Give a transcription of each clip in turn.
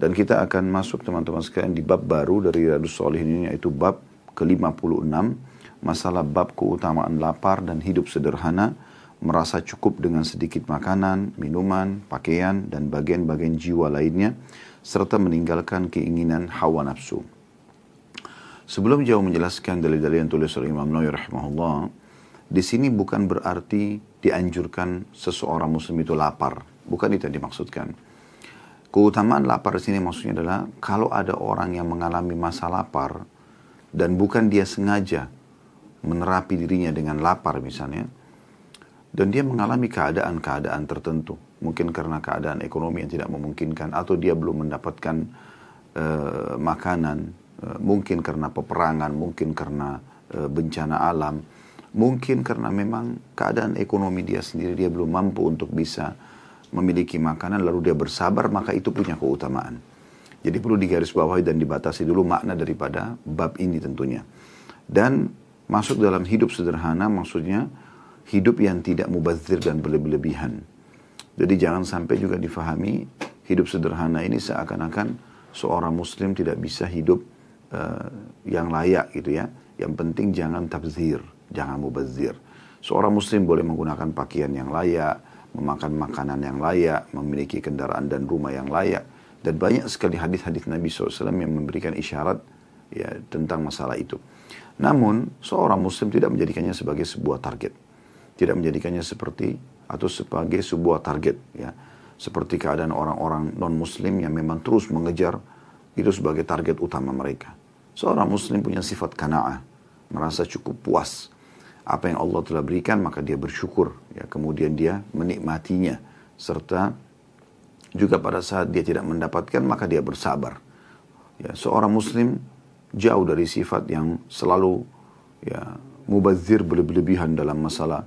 Dan kita akan masuk teman-teman sekalian di bab baru dari Riyadus Solihin ini yaitu bab ke-56 masalah bab keutamaan lapar dan hidup sederhana merasa cukup dengan sedikit makanan, minuman, pakaian, dan bagian-bagian jiwa lainnya, serta meninggalkan keinginan hawa nafsu. Sebelum jauh menjelaskan dalil-dalil yang tulis oleh Imam Nawawi rahimahullah, di sini bukan berarti dianjurkan seseorang muslim itu lapar. Bukan itu yang dimaksudkan. Keutamaan lapar di sini maksudnya adalah kalau ada orang yang mengalami masa lapar dan bukan dia sengaja menerapi dirinya dengan lapar misalnya, dan dia mengalami keadaan-keadaan tertentu, mungkin karena keadaan ekonomi yang tidak memungkinkan atau dia belum mendapatkan uh, makanan, uh, mungkin karena peperangan, mungkin karena uh, bencana alam, mungkin karena memang keadaan ekonomi dia sendiri dia belum mampu untuk bisa memiliki makanan lalu dia bersabar maka itu punya keutamaan. Jadi perlu digarisbawahi dan dibatasi dulu makna daripada bab ini tentunya. Dan masuk dalam hidup sederhana maksudnya hidup yang tidak mubazir dan berlebihan. Jadi jangan sampai juga difahami hidup sederhana ini seakan-akan seorang muslim tidak bisa hidup uh, yang layak gitu ya. Yang penting jangan tabzir, jangan mubazir. Seorang muslim boleh menggunakan pakaian yang layak, memakan makanan yang layak, memiliki kendaraan dan rumah yang layak. Dan banyak sekali hadis-hadis Nabi SAW yang memberikan isyarat ya, tentang masalah itu. Namun, seorang muslim tidak menjadikannya sebagai sebuah target. Tidak menjadikannya seperti atau sebagai sebuah target. ya Seperti keadaan orang-orang non-muslim yang memang terus mengejar itu sebagai target utama mereka. Seorang muslim punya sifat kana'ah, merasa cukup puas apa yang Allah telah berikan maka dia bersyukur. Ya kemudian dia menikmatinya. Serta juga pada saat dia tidak mendapatkan maka dia bersabar. Ya seorang muslim jauh dari sifat yang selalu ya mubazir berlebihan dalam masalah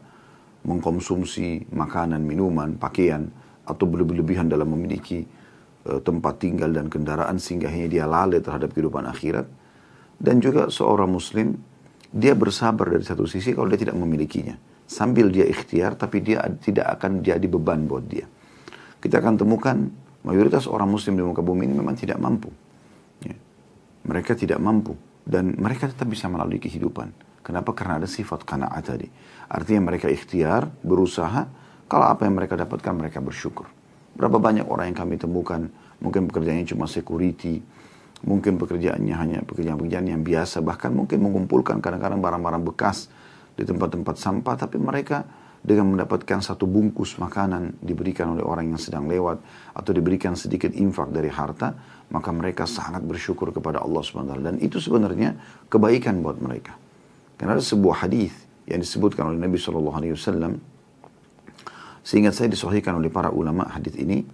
mengkonsumsi makanan minuman pakaian atau berlebihan dalam memiliki uh, tempat tinggal dan kendaraan sehingga hanya dia lalai terhadap kehidupan akhirat. Dan juga seorang muslim dia bersabar dari satu sisi kalau dia tidak memilikinya. Sambil dia ikhtiar, tapi dia tidak akan jadi beban buat dia. Kita akan temukan mayoritas orang muslim di muka bumi ini memang tidak mampu. Ya. Mereka tidak mampu. Dan mereka tetap bisa melalui kehidupan. Kenapa? Karena ada sifat kana'at tadi. Artinya mereka ikhtiar, berusaha. Kalau apa yang mereka dapatkan, mereka bersyukur. Berapa banyak orang yang kami temukan, mungkin pekerjaannya cuma security, Mungkin pekerjaannya hanya pekerjaan-pekerjaan yang biasa, bahkan mungkin mengumpulkan kadang-kadang barang-barang bekas di tempat-tempat sampah, tapi mereka dengan mendapatkan satu bungkus makanan diberikan oleh orang yang sedang lewat atau diberikan sedikit infak dari harta, maka mereka sangat bersyukur kepada Allah SWT. Dan itu sebenarnya kebaikan buat mereka. Karena ada sebuah hadis yang disebutkan oleh Nabi SAW, sehingga saya disahihkan oleh para ulama hadis ini,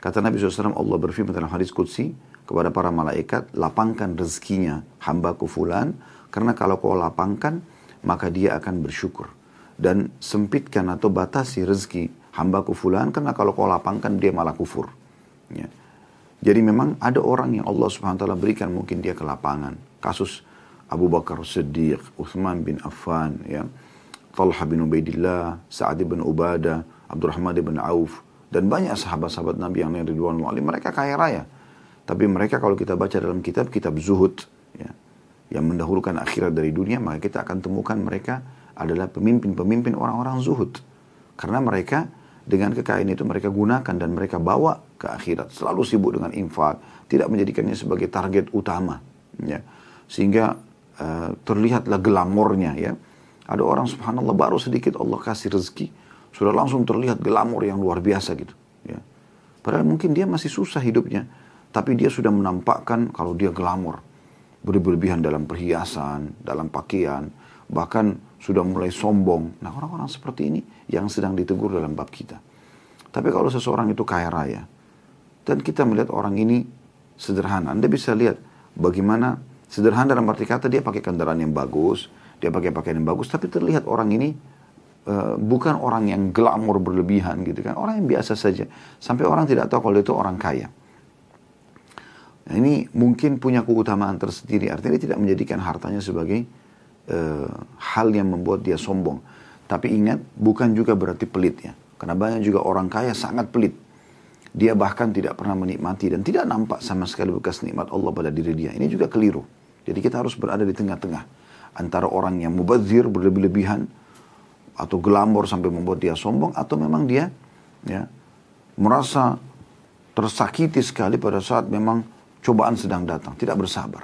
kata Nabi SAW Allah berfirman dalam hadis Qudsi, kepada para malaikat, lapangkan rezekinya hambaku fulan, karena kalau kau lapangkan, maka dia akan bersyukur. Dan sempitkan atau batasi rezeki hambaku fulan, karena kalau kau lapangkan, dia malah kufur. Ya. Jadi memang ada orang yang Allah subhanahu wa ta'ala berikan mungkin dia kelapangan. Kasus Abu Bakar Siddiq, Uthman bin Affan, ya. Talha bin Ubaidillah, Sa'ad bin Ubadah, Abdurrahman bin Auf, dan banyak sahabat-sahabat Nabi yang Ridwan mereka kaya raya. Tapi mereka kalau kita baca dalam kitab, kitab zuhud, ya, yang mendahulukan akhirat dari dunia, maka kita akan temukan mereka adalah pemimpin-pemimpin orang-orang zuhud. Karena mereka dengan kekayaan itu mereka gunakan dan mereka bawa ke akhirat. Selalu sibuk dengan infak, tidak menjadikannya sebagai target utama. Ya. Sehingga uh, terlihatlah gelamornya ya. Ada orang subhanallah baru sedikit Allah kasih rezeki, sudah langsung terlihat gelamor yang luar biasa gitu. Ya. Padahal mungkin dia masih susah hidupnya tapi dia sudah menampakkan kalau dia glamor. Berlebihan dalam perhiasan, dalam pakaian. Bahkan sudah mulai sombong. Nah orang-orang seperti ini yang sedang ditegur dalam bab kita. Tapi kalau seseorang itu kaya raya. Dan kita melihat orang ini sederhana. Anda bisa lihat bagaimana sederhana dalam arti kata dia pakai kendaraan yang bagus. Dia pakai pakaian yang bagus. Tapi terlihat orang ini uh, bukan orang yang glamor berlebihan gitu kan. Orang yang biasa saja. Sampai orang tidak tahu kalau itu orang kaya. Nah, ini mungkin punya keutamaan tersendiri. Artinya dia tidak menjadikan hartanya sebagai uh, hal yang membuat dia sombong. Tapi ingat, bukan juga berarti pelit ya. Karena banyak juga orang kaya sangat pelit. dia bahkan tidak pernah menikmati dan tidak nampak sama sekali bekas nikmat Allah pada diri dia. Ini juga keliru. Jadi kita harus berada di tengah-tengah antara orang yang mubazir berlebih-lebihan atau gelambor sampai membuat dia sombong atau memang dia ya merasa tersakiti sekali pada saat memang cobaan sedang datang, tidak bersabar.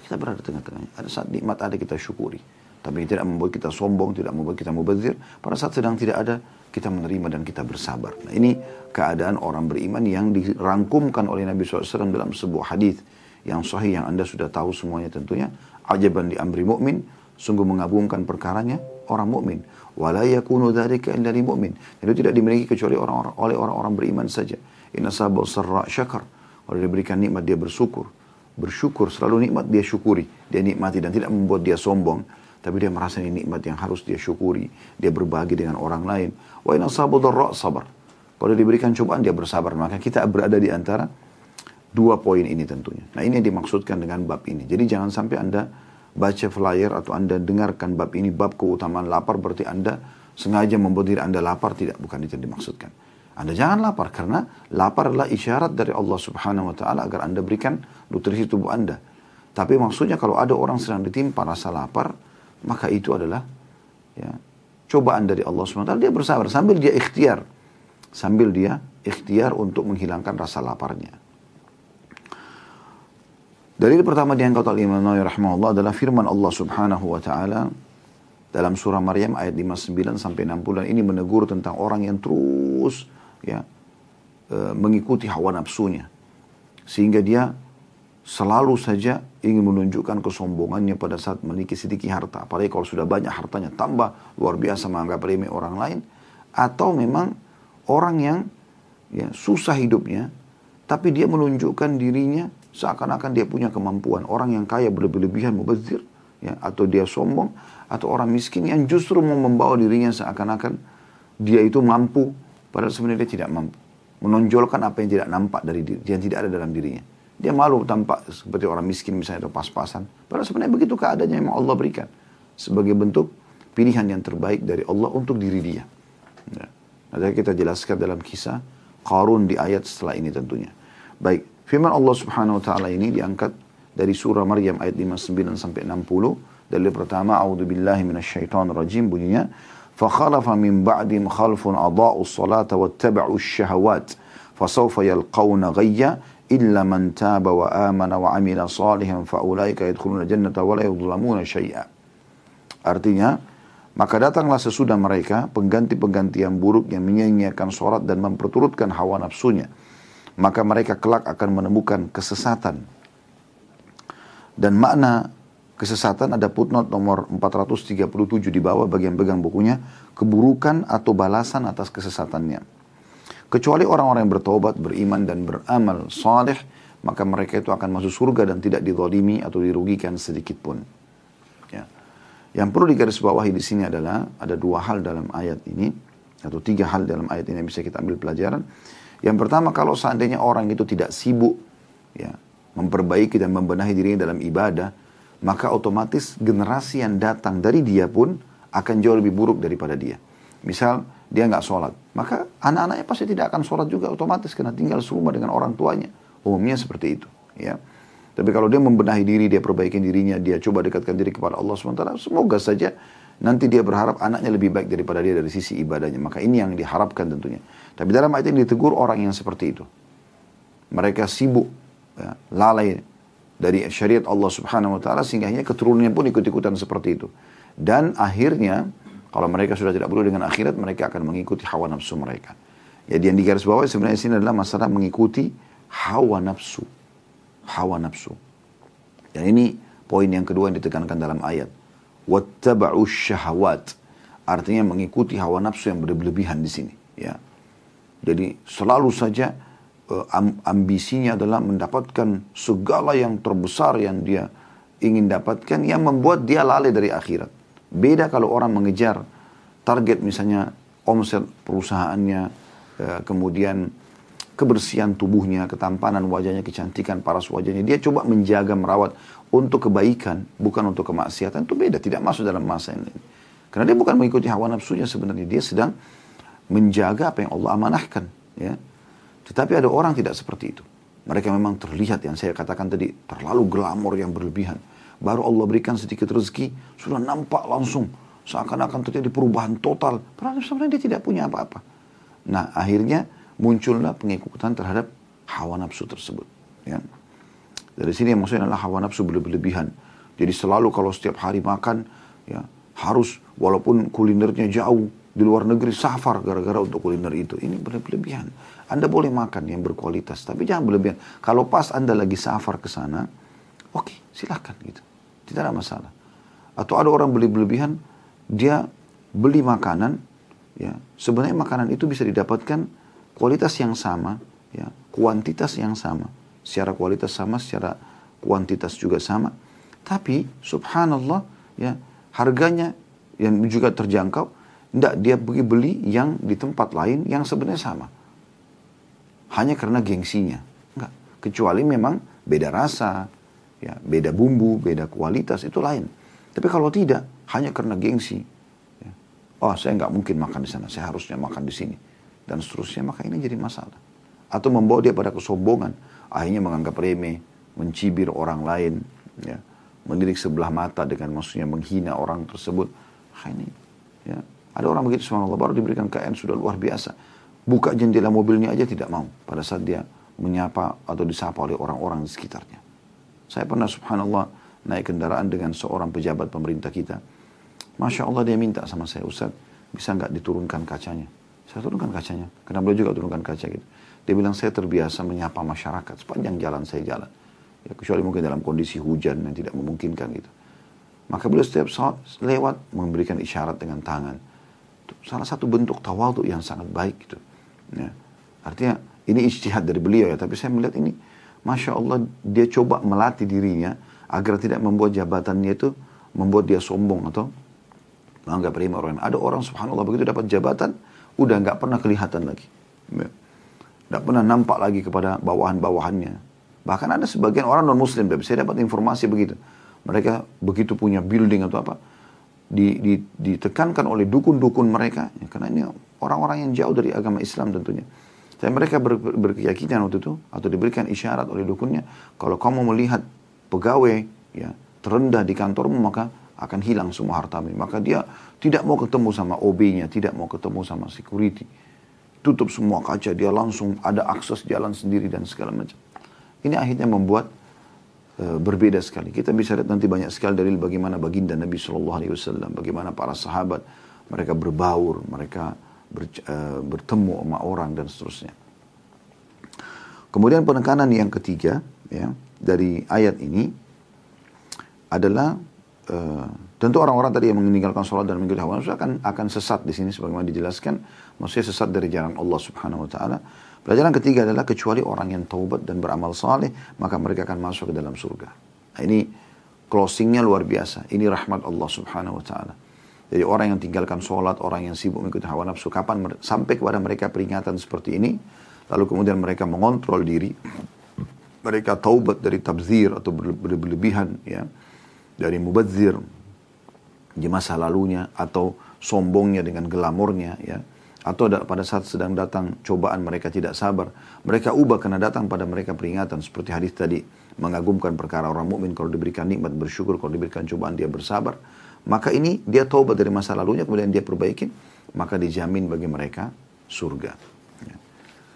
Kita berada di tengah-tengahnya. Ada saat nikmat ada kita syukuri. Tapi tidak membuat kita sombong, tidak membuat kita mubazir. Pada saat sedang tidak ada, kita menerima dan kita bersabar. Nah ini keadaan orang beriman yang dirangkumkan oleh Nabi SAW dalam sebuah hadis yang sahih yang anda sudah tahu semuanya tentunya. Ajaban di amri mu'min, sungguh mengagumkan perkaranya orang mukmin. Wala yakunu dzalika illa lil mu'min. Itu tidak dimiliki kecuali orang-orang oleh orang-orang beriman saja. Inna sabal sarra syakar. Kalau diberikan nikmat dia bersyukur. Bersyukur selalu nikmat dia syukuri. Dia nikmati dan tidak membuat dia sombong tapi dia merasa ini nikmat yang harus dia syukuri. Dia berbagi dengan orang lain. Wa sabu sabar. Kalau diberikan cobaan dia bersabar. Maka kita berada di antara dua poin ini tentunya. Nah ini yang dimaksudkan dengan bab ini. Jadi jangan sampai Anda baca flyer atau Anda dengarkan bab ini, bab keutamaan lapar berarti Anda sengaja membuat diri Anda lapar. Tidak, bukan itu yang dimaksudkan. Anda jangan lapar karena lapar adalah isyarat dari Allah Subhanahu wa taala agar Anda berikan nutrisi tubuh Anda. Tapi maksudnya kalau ada orang sedang ditimpa rasa lapar, maka itu adalah ya, cobaan dari Allah SWT. Dia bersabar sambil dia ikhtiar. Sambil dia ikhtiar untuk menghilangkan rasa laparnya. Dalil pertama diangkat oleh Imam Nawawi rahimahullah adalah firman Allah Subhanahu wa taala dalam surah Maryam ayat 59 sampai 60 dan ini menegur tentang orang yang terus ya e, mengikuti hawa nafsunya sehingga dia selalu saja ingin menunjukkan kesombongannya pada saat memiliki sedikit harta. Apalagi kalau sudah banyak hartanya tambah luar biasa menganggap remeh orang lain. Atau memang orang yang ya, susah hidupnya tapi dia menunjukkan dirinya seakan-akan dia punya kemampuan. Orang yang kaya berlebih-lebihan mubazir ya, atau dia sombong atau orang miskin yang justru mau membawa dirinya seakan-akan dia itu mampu padahal sebenarnya dia tidak mampu. Menonjolkan apa yang tidak nampak dari diri, yang tidak ada dalam dirinya. Dia malu tampak seperti orang miskin misalnya atau pas-pasan. Padahal sebenarnya begitu keadaannya yang Allah berikan. Sebagai bentuk pilihan yang terbaik dari Allah untuk diri dia. Ya. Kita jelaskan dalam kisah Qarun di ayat setelah ini tentunya. Baik, firman Allah Subhanahu wa taala ini diangkat dari surah Maryam ayat 59 sampai 60. Dalil pertama, a'udzubillahi minasyaitonir rajim bunyinya, "Fakhalafa min ba'dim khalfun adaa'us salata wattaba'us syahawat, fasawfa yalqawna ghayya illa man taba wa amana wa amila salihan faulaika yadkhuluna jannata wa la yudlamuna syai'a. Artinya, maka datanglah sesudah mereka pengganti-pengganti yang buruk yang menyanyiakan sholat dan memperturutkan hawa nafsunya. Maka mereka kelak akan menemukan kesesatan. Dan makna kesesatan ada footnote nomor 437 di bawah bagian pegang bukunya. Keburukan atau balasan atas kesesatannya. Kecuali orang-orang yang bertobat, beriman dan beramal saleh, maka mereka itu akan masuk surga dan tidak didolimi atau dirugikan sedikit pun. Ya. Yang perlu digarisbawahi di sini adalah ada dua hal dalam ayat ini atau tiga hal dalam ayat ini yang bisa kita ambil pelajaran. Yang pertama kalau seandainya orang itu tidak sibuk ya memperbaiki dan membenahi dirinya dalam ibadah, maka otomatis generasi yang datang dari dia pun akan jauh lebih buruk daripada dia. Misal dia nggak sholat, maka anak-anaknya pasti tidak akan sholat juga otomatis karena tinggal serumah dengan orang tuanya. Umumnya seperti itu. Ya. Tapi kalau dia membenahi diri, dia perbaiki dirinya, dia coba dekatkan diri kepada Allah SWT, semoga saja nanti dia berharap anaknya lebih baik daripada dia dari sisi ibadahnya. Maka ini yang diharapkan tentunya. Tapi dalam ayat ini ditegur orang yang seperti itu. Mereka sibuk, ya, lalai dari syariat Allah Subhanahu Wa Taala sehingga hanya keturunannya pun ikut-ikutan seperti itu. Dan akhirnya kalau mereka sudah tidak perlu dengan akhirat, mereka akan mengikuti hawa nafsu mereka. Jadi yang digaris bawah sebenarnya sini adalah masalah mengikuti hawa nafsu. Hawa nafsu. Dan ini poin yang kedua yang ditekankan dalam ayat. Wattaba'u syahawat. Artinya mengikuti hawa nafsu yang berlebihan di sini. Ya. Jadi selalu saja ambisinya adalah mendapatkan segala yang terbesar yang dia ingin dapatkan yang membuat dia lalai dari akhirat. Beda kalau orang mengejar target misalnya omset perusahaannya, eh, kemudian kebersihan tubuhnya, ketampanan wajahnya, kecantikan paras wajahnya. Dia coba menjaga, merawat untuk kebaikan, bukan untuk kemaksiatan. Itu beda, tidak masuk dalam masa ini. Karena dia bukan mengikuti hawa nafsunya sebenarnya. Dia sedang menjaga apa yang Allah amanahkan. Ya. Tetapi ada orang tidak seperti itu. Mereka memang terlihat yang saya katakan tadi terlalu glamor yang berlebihan. Baru Allah berikan sedikit rezeki, sudah nampak langsung seakan-akan terjadi perubahan total. Padahal sebenarnya dia tidak punya apa-apa. Nah akhirnya muncullah pengikutan terhadap hawa nafsu tersebut. Ya. Dari sini yang maksudnya adalah hawa nafsu berlebihan. Jadi selalu kalau setiap hari makan, ya harus walaupun kulinernya jauh di luar negeri safar gara-gara untuk kuliner itu. Ini berlebihan. Anda boleh makan yang berkualitas, tapi jangan berlebihan. Kalau pas Anda lagi safar ke sana, oke, okay, silakan gitu. Tidak ada masalah. Atau ada orang beli berlebihan, dia beli makanan, ya sebenarnya makanan itu bisa didapatkan kualitas yang sama, ya kuantitas yang sama, secara kualitas sama, secara kuantitas juga sama. Tapi subhanallah, ya harganya yang juga terjangkau, tidak dia pergi beli yang di tempat lain yang sebenarnya sama hanya karena gengsinya. Enggak. Kecuali memang beda rasa, ya, beda bumbu, beda kualitas, itu lain. Tapi kalau tidak, hanya karena gengsi. Ya. Oh, saya nggak mungkin makan di sana, saya harusnya makan di sini. Dan seterusnya, maka ini jadi masalah. Atau membawa dia pada kesombongan. Akhirnya menganggap remeh, mencibir orang lain, ya, melirik sebelah mata dengan maksudnya menghina orang tersebut. Ini, ya. Ada orang begitu, subhanallah, baru diberikan kekayaan sudah luar biasa buka jendela mobilnya aja tidak mau pada saat dia menyapa atau disapa oleh orang-orang di sekitarnya. Saya pernah subhanallah naik kendaraan dengan seorang pejabat pemerintah kita. Masya Allah dia minta sama saya, Ustaz, bisa nggak diturunkan kacanya? Saya turunkan kacanya. Karena beliau juga turunkan kaca gitu. Dia bilang, saya terbiasa menyapa masyarakat sepanjang jalan saya jalan. Ya, kecuali mungkin dalam kondisi hujan yang tidak memungkinkan gitu. Maka beliau setiap saat lewat memberikan isyarat dengan tangan. Itu salah satu bentuk tawadu yang sangat baik gitu. Ya. Artinya ini ijtihad dari beliau ya, tapi saya melihat ini Masya Allah dia coba melatih dirinya agar tidak membuat jabatannya itu membuat dia sombong atau menganggap remeh orang. Ada orang subhanallah begitu dapat jabatan, udah nggak pernah kelihatan lagi. Ya. Nggak pernah nampak lagi kepada bawahan-bawahannya. Bahkan ada sebagian orang non muslim, tapi saya dapat informasi begitu. Mereka begitu punya building atau apa, di, di, ditekankan oleh dukun-dukun mereka, ya, karena ini orang-orang yang jauh dari agama Islam tentunya. Dan mereka ber, berkeyakinan waktu itu atau diberikan isyarat oleh dukunnya kalau kamu melihat pegawai ya terendah di kantormu maka akan hilang semua hartamu. Maka dia tidak mau ketemu sama OB-nya, tidak mau ketemu sama security. Tutup semua kaca, dia langsung ada akses jalan sendiri dan segala macam. Ini akhirnya membuat uh, berbeda sekali. Kita bisa lihat nanti banyak sekali dalil bagaimana baginda Nabi Shallallahu Alaihi Wasallam, bagaimana para sahabat mereka berbaur, mereka ber, uh, bertemu sama orang dan seterusnya. Kemudian penekanan yang ketiga ya dari ayat ini adalah uh, tentu orang-orang tadi yang meninggalkan sholat dan mengikuti hawa nafsu akan akan sesat di sini sebagaimana dijelaskan maksudnya sesat dari jalan Allah Subhanahu wa taala. Pelajaran ketiga adalah kecuali orang yang taubat dan beramal saleh maka mereka akan masuk ke dalam surga. Nah, ini closingnya luar biasa. Ini rahmat Allah Subhanahu wa taala. Jadi orang yang tinggalkan sholat, orang yang sibuk mengikuti hawa nafsu, kapan sampai kepada mereka peringatan seperti ini, lalu kemudian mereka mengontrol diri, mereka taubat dari tabzir atau berlebihan, ya, dari mubazir di masa lalunya atau sombongnya dengan gelamurnya, ya, atau pada saat sedang datang cobaan mereka tidak sabar, mereka ubah karena datang pada mereka peringatan seperti hadis tadi mengagumkan perkara orang mukmin kalau diberikan nikmat bersyukur, kalau diberikan cobaan dia bersabar Maka ini dia taubat dari masa lalunya, kemudian dia perbaiki, maka dijamin bagi mereka surga. Ya.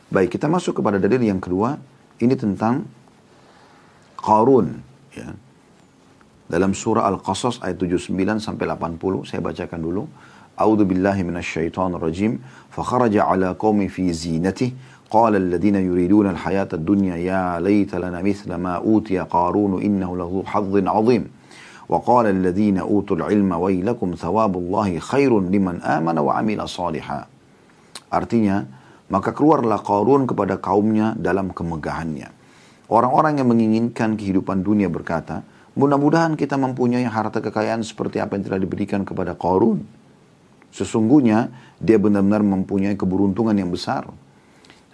Baik, kita masuk kepada dalil yang kedua. Ini tentang Qarun. Ya. Dalam surah Al-Qasas ayat 79 sampai 80, saya bacakan dulu. A'udzu billahi minasyaitonir rajim. Fa kharaja ala qaumi fi zinatihi قال الذين يريدون الحياة الدنيا يا ليت لنا مثل ما أوتي قارون إنه له حظ عظيم وقال الذين أوتوا العلم ويلكم ثواب الله خير لمن آمن وعمل صالحا Artinya, maka keluarlah Qarun kepada kaumnya dalam kemegahannya. Orang-orang yang menginginkan kehidupan dunia berkata, mudah-mudahan kita mempunyai harta kekayaan seperti apa yang telah diberikan kepada Qarun. Sesungguhnya dia benar-benar mempunyai keberuntungan yang besar.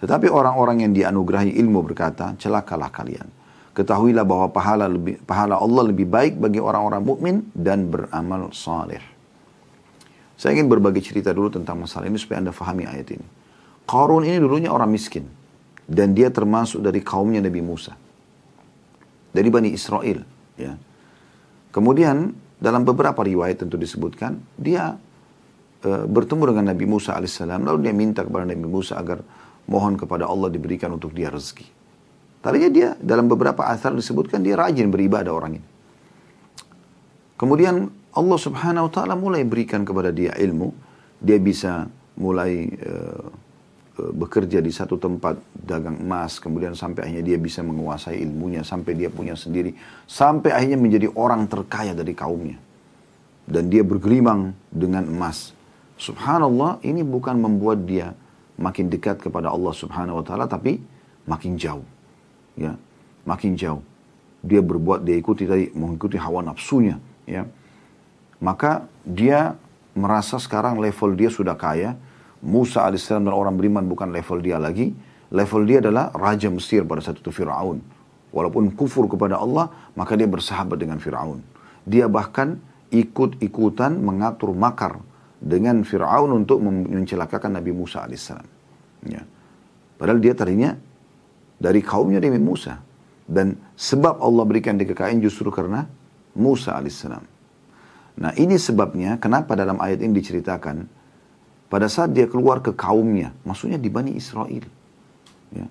Tetapi orang-orang yang dianugerahi ilmu berkata, celakalah kalian ketahuilah bahwa pahala lebih pahala Allah lebih baik bagi orang-orang mukmin dan beramal saleh. Saya ingin berbagi cerita dulu tentang masalah ini supaya Anda fahami ayat ini. Qarun ini dulunya orang miskin. dan dia termasuk dari kaumnya Nabi Musa. Dari Bani Israel. Ya. Kemudian dalam beberapa riwayat tentu disebutkan, dia e, bertemu dengan Nabi Musa alaihissalam, lalu dia minta kepada Nabi Musa agar mohon kepada Allah diberikan untuk dia rezeki. Tadinya dia dalam beberapa asar disebutkan dia rajin beribadah orang ini. Kemudian Allah subhanahu wa ta'ala mulai berikan kepada dia ilmu. Dia bisa mulai uh, bekerja di satu tempat dagang emas. Kemudian sampai akhirnya dia bisa menguasai ilmunya. Sampai dia punya sendiri. Sampai akhirnya menjadi orang terkaya dari kaumnya. Dan dia bergelimang dengan emas. Subhanallah ini bukan membuat dia makin dekat kepada Allah subhanahu wa ta'ala. Tapi makin jauh. Ya, makin jauh. Dia berbuat, dia ikuti tadi, mengikuti hawa nafsunya ya. Maka dia merasa sekarang level dia sudah kaya. Musa alaihissalam dan orang beriman bukan level dia lagi. Level dia adalah raja Mesir pada saat itu Fir'aun. Walaupun kufur kepada Allah maka dia bersahabat dengan Fir'aun. Dia bahkan ikut-ikutan mengatur makar dengan Fir'aun untuk mencelakakan Nabi Musa alaihissalam ya. padahal dia tadinya dari kaumnya Nabi Musa dan sebab Allah berikan dia kekayaan justru karena Musa alaihissalam. Nah ini sebabnya kenapa dalam ayat ini diceritakan pada saat dia keluar ke kaumnya, maksudnya di Bani Israel. Ya.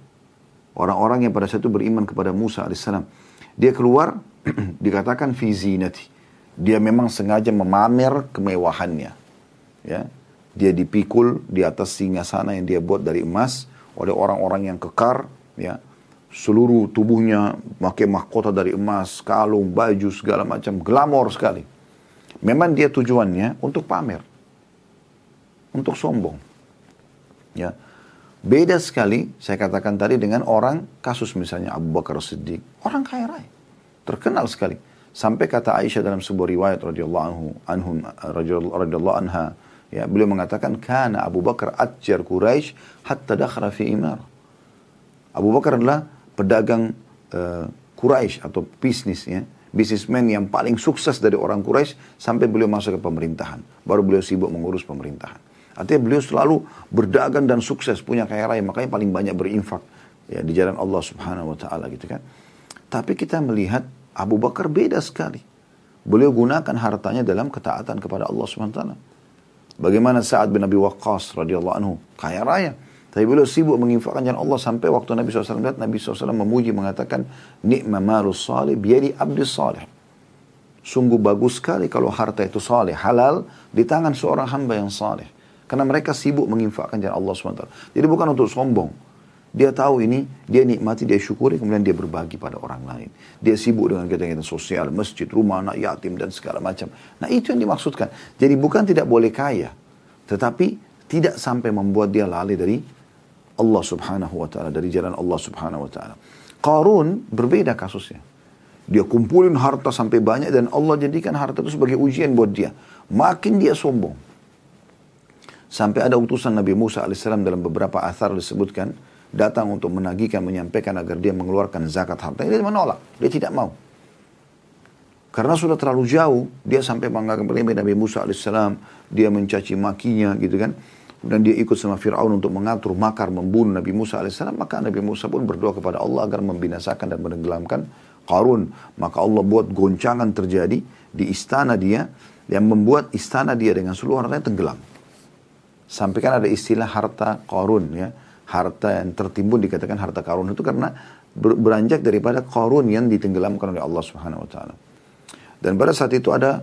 Orang-orang yang pada saat itu beriman kepada Musa alaihissalam. Dia keluar dikatakan fizinati. Dia memang sengaja memamer kemewahannya. Ya. Dia dipikul di atas singa sana yang dia buat dari emas oleh orang-orang yang kekar. Ya seluruh tubuhnya pakai mahkota dari emas, kalung, baju, segala macam, glamor sekali. Memang dia tujuannya untuk pamer. Untuk sombong. Ya. Beda sekali, saya katakan tadi dengan orang, kasus misalnya Abu Bakar Siddiq. Orang kaya raya. Terkenal sekali. Sampai kata Aisyah dalam sebuah riwayat radhiyallahu anhu, anhum radhiyallahu anha, ya, beliau mengatakan kana Abu Bakar atjar Quraisy hatta dakhara fi imar. Abu Bakar adalah pedagang uh, Quraisy atau bisnis ya, bisnismen yang paling sukses dari orang Quraisy sampai beliau masuk ke pemerintahan. Baru beliau sibuk mengurus pemerintahan. Artinya beliau selalu berdagang dan sukses, punya kaya raya, makanya paling banyak berinfak ya di jalan Allah Subhanahu wa taala gitu kan. Tapi kita melihat Abu Bakar beda sekali. Beliau gunakan hartanya dalam ketaatan kepada Allah Subhanahu wa taala. Bagaimana Sa'ad bin Abi Waqqas radhiyallahu anhu, kaya raya, tapi beliau sibuk menginfakkan jalan Allah sampai waktu Nabi SAW lihat Nabi SAW memuji mengatakan nikma malus salih biadi abdus salih. Sungguh bagus sekali kalau harta itu saleh, halal di tangan seorang hamba yang saleh. Karena mereka sibuk menginfakkan jalan Allah SWT. Jadi bukan untuk sombong. Dia tahu ini, dia nikmati, dia syukuri, kemudian dia berbagi pada orang lain. Dia sibuk dengan kegiatan sosial, masjid, rumah, anak yatim, dan segala macam. Nah itu yang dimaksudkan. Jadi bukan tidak boleh kaya, tetapi tidak sampai membuat dia lalai dari Allah subhanahu wa ta'ala, dari jalan Allah subhanahu wa ta'ala. Qarun berbeda kasusnya. Dia kumpulin harta sampai banyak dan Allah jadikan harta itu sebagai ujian buat dia. Makin dia sombong. Sampai ada utusan Nabi Musa AS dalam beberapa athar disebutkan, datang untuk menagihkan, menyampaikan agar dia mengeluarkan zakat harta. Dia menolak, dia tidak mau. Karena sudah terlalu jauh, dia sampai menganggap Nabi Musa AS, dia mencaci makinya gitu kan dan dia ikut sama Fir'aun untuk mengatur makar membunuh Nabi Musa AS, maka Nabi Musa pun berdoa kepada Allah agar membinasakan dan menenggelamkan Qarun. Maka Allah buat goncangan terjadi di istana dia yang membuat istana dia dengan seluruh hartanya tenggelam. Sampai kan ada istilah harta Qarun ya. Harta yang tertimbun dikatakan harta Qarun itu karena beranjak daripada Qarun yang ditenggelamkan oleh Allah taala. Dan pada saat itu ada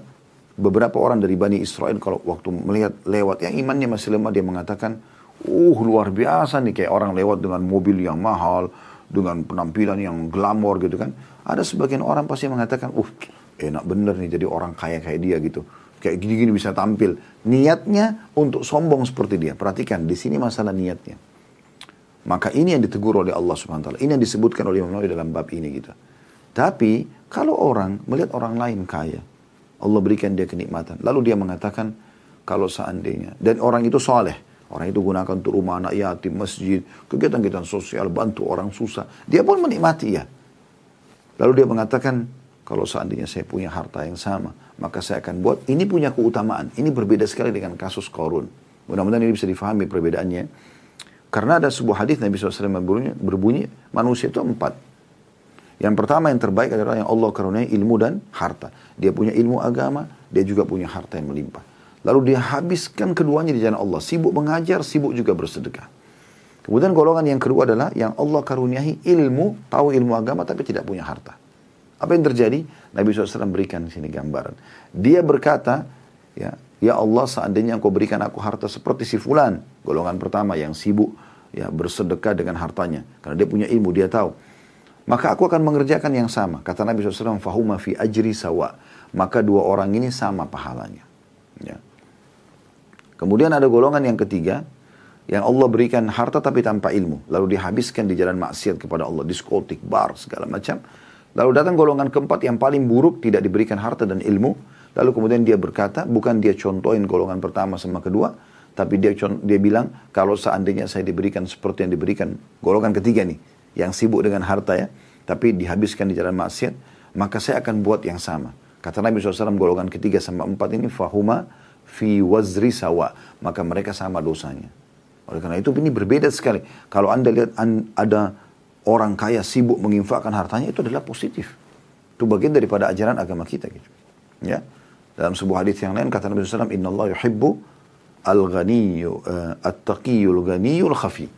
beberapa orang dari Bani Israel kalau waktu melihat lewat yang imannya masih lemah dia mengatakan uh luar biasa nih kayak orang lewat dengan mobil yang mahal dengan penampilan yang glamor gitu kan. Ada sebagian orang pasti mengatakan uh enak bener nih jadi orang kaya kayak dia gitu. Kayak gini-gini bisa tampil. Niatnya untuk sombong seperti dia. Perhatikan di sini masalah niatnya. Maka ini yang ditegur oleh Allah Subhanahu wa taala. Ini yang disebutkan oleh Imam Nawawi dalam bab ini gitu. Tapi kalau orang melihat orang lain kaya Allah berikan dia kenikmatan. Lalu dia mengatakan, kalau seandainya, dan orang itu soleh, orang itu gunakan untuk rumah anak yatim, masjid, kegiatan-kegiatan sosial, bantu orang susah. Dia pun menikmati ya. Lalu dia mengatakan, kalau seandainya saya punya harta yang sama, maka saya akan buat, ini punya keutamaan. Ini berbeda sekali dengan kasus korun. Mudah-mudahan ini bisa difahami perbedaannya. Karena ada sebuah hadis Nabi SAW berbunyi, berbunyi manusia itu empat. Yang pertama yang terbaik adalah yang Allah karuniai ilmu dan harta. Dia punya ilmu agama, dia juga punya harta yang melimpah. Lalu dia habiskan keduanya di jalan Allah. Sibuk mengajar, sibuk juga bersedekah. Kemudian golongan yang kedua adalah yang Allah karuniai ilmu, tahu ilmu agama tapi tidak punya harta. Apa yang terjadi? Nabi SAW berikan sini gambaran. Dia berkata, ya, ya Allah seandainya engkau berikan aku harta seperti si fulan. Golongan pertama yang sibuk ya bersedekah dengan hartanya. Karena dia punya ilmu, dia tahu. Maka aku akan mengerjakan yang sama. Kata Nabi SAW, fahuma fi ajri sawa. Maka dua orang ini sama pahalanya. Ya. Kemudian ada golongan yang ketiga, yang Allah berikan harta tapi tanpa ilmu. Lalu dihabiskan di jalan maksiat kepada Allah, diskotik, bar, segala macam. Lalu datang golongan keempat yang paling buruk tidak diberikan harta dan ilmu. Lalu kemudian dia berkata, bukan dia contohin golongan pertama sama kedua, tapi dia dia bilang kalau seandainya saya diberikan seperti yang diberikan golongan ketiga nih, yang sibuk dengan harta ya, tapi dihabiskan di jalan maksiat, maka saya akan buat yang sama. Kata Nabi SAW golongan ketiga sama empat ini fahuma fi wazri sawa, maka mereka sama dosanya. Oleh karena itu ini berbeda sekali. Kalau anda lihat ada orang kaya sibuk menginfakkan hartanya itu adalah positif. Itu bagian daripada ajaran agama kita gitu. Ya. Dalam sebuah hadis yang lain kata Nabi SAW, Inna Allah yuhibbu al-ghaniyyu, uh, at-taqiyyul ghaniyul khafi.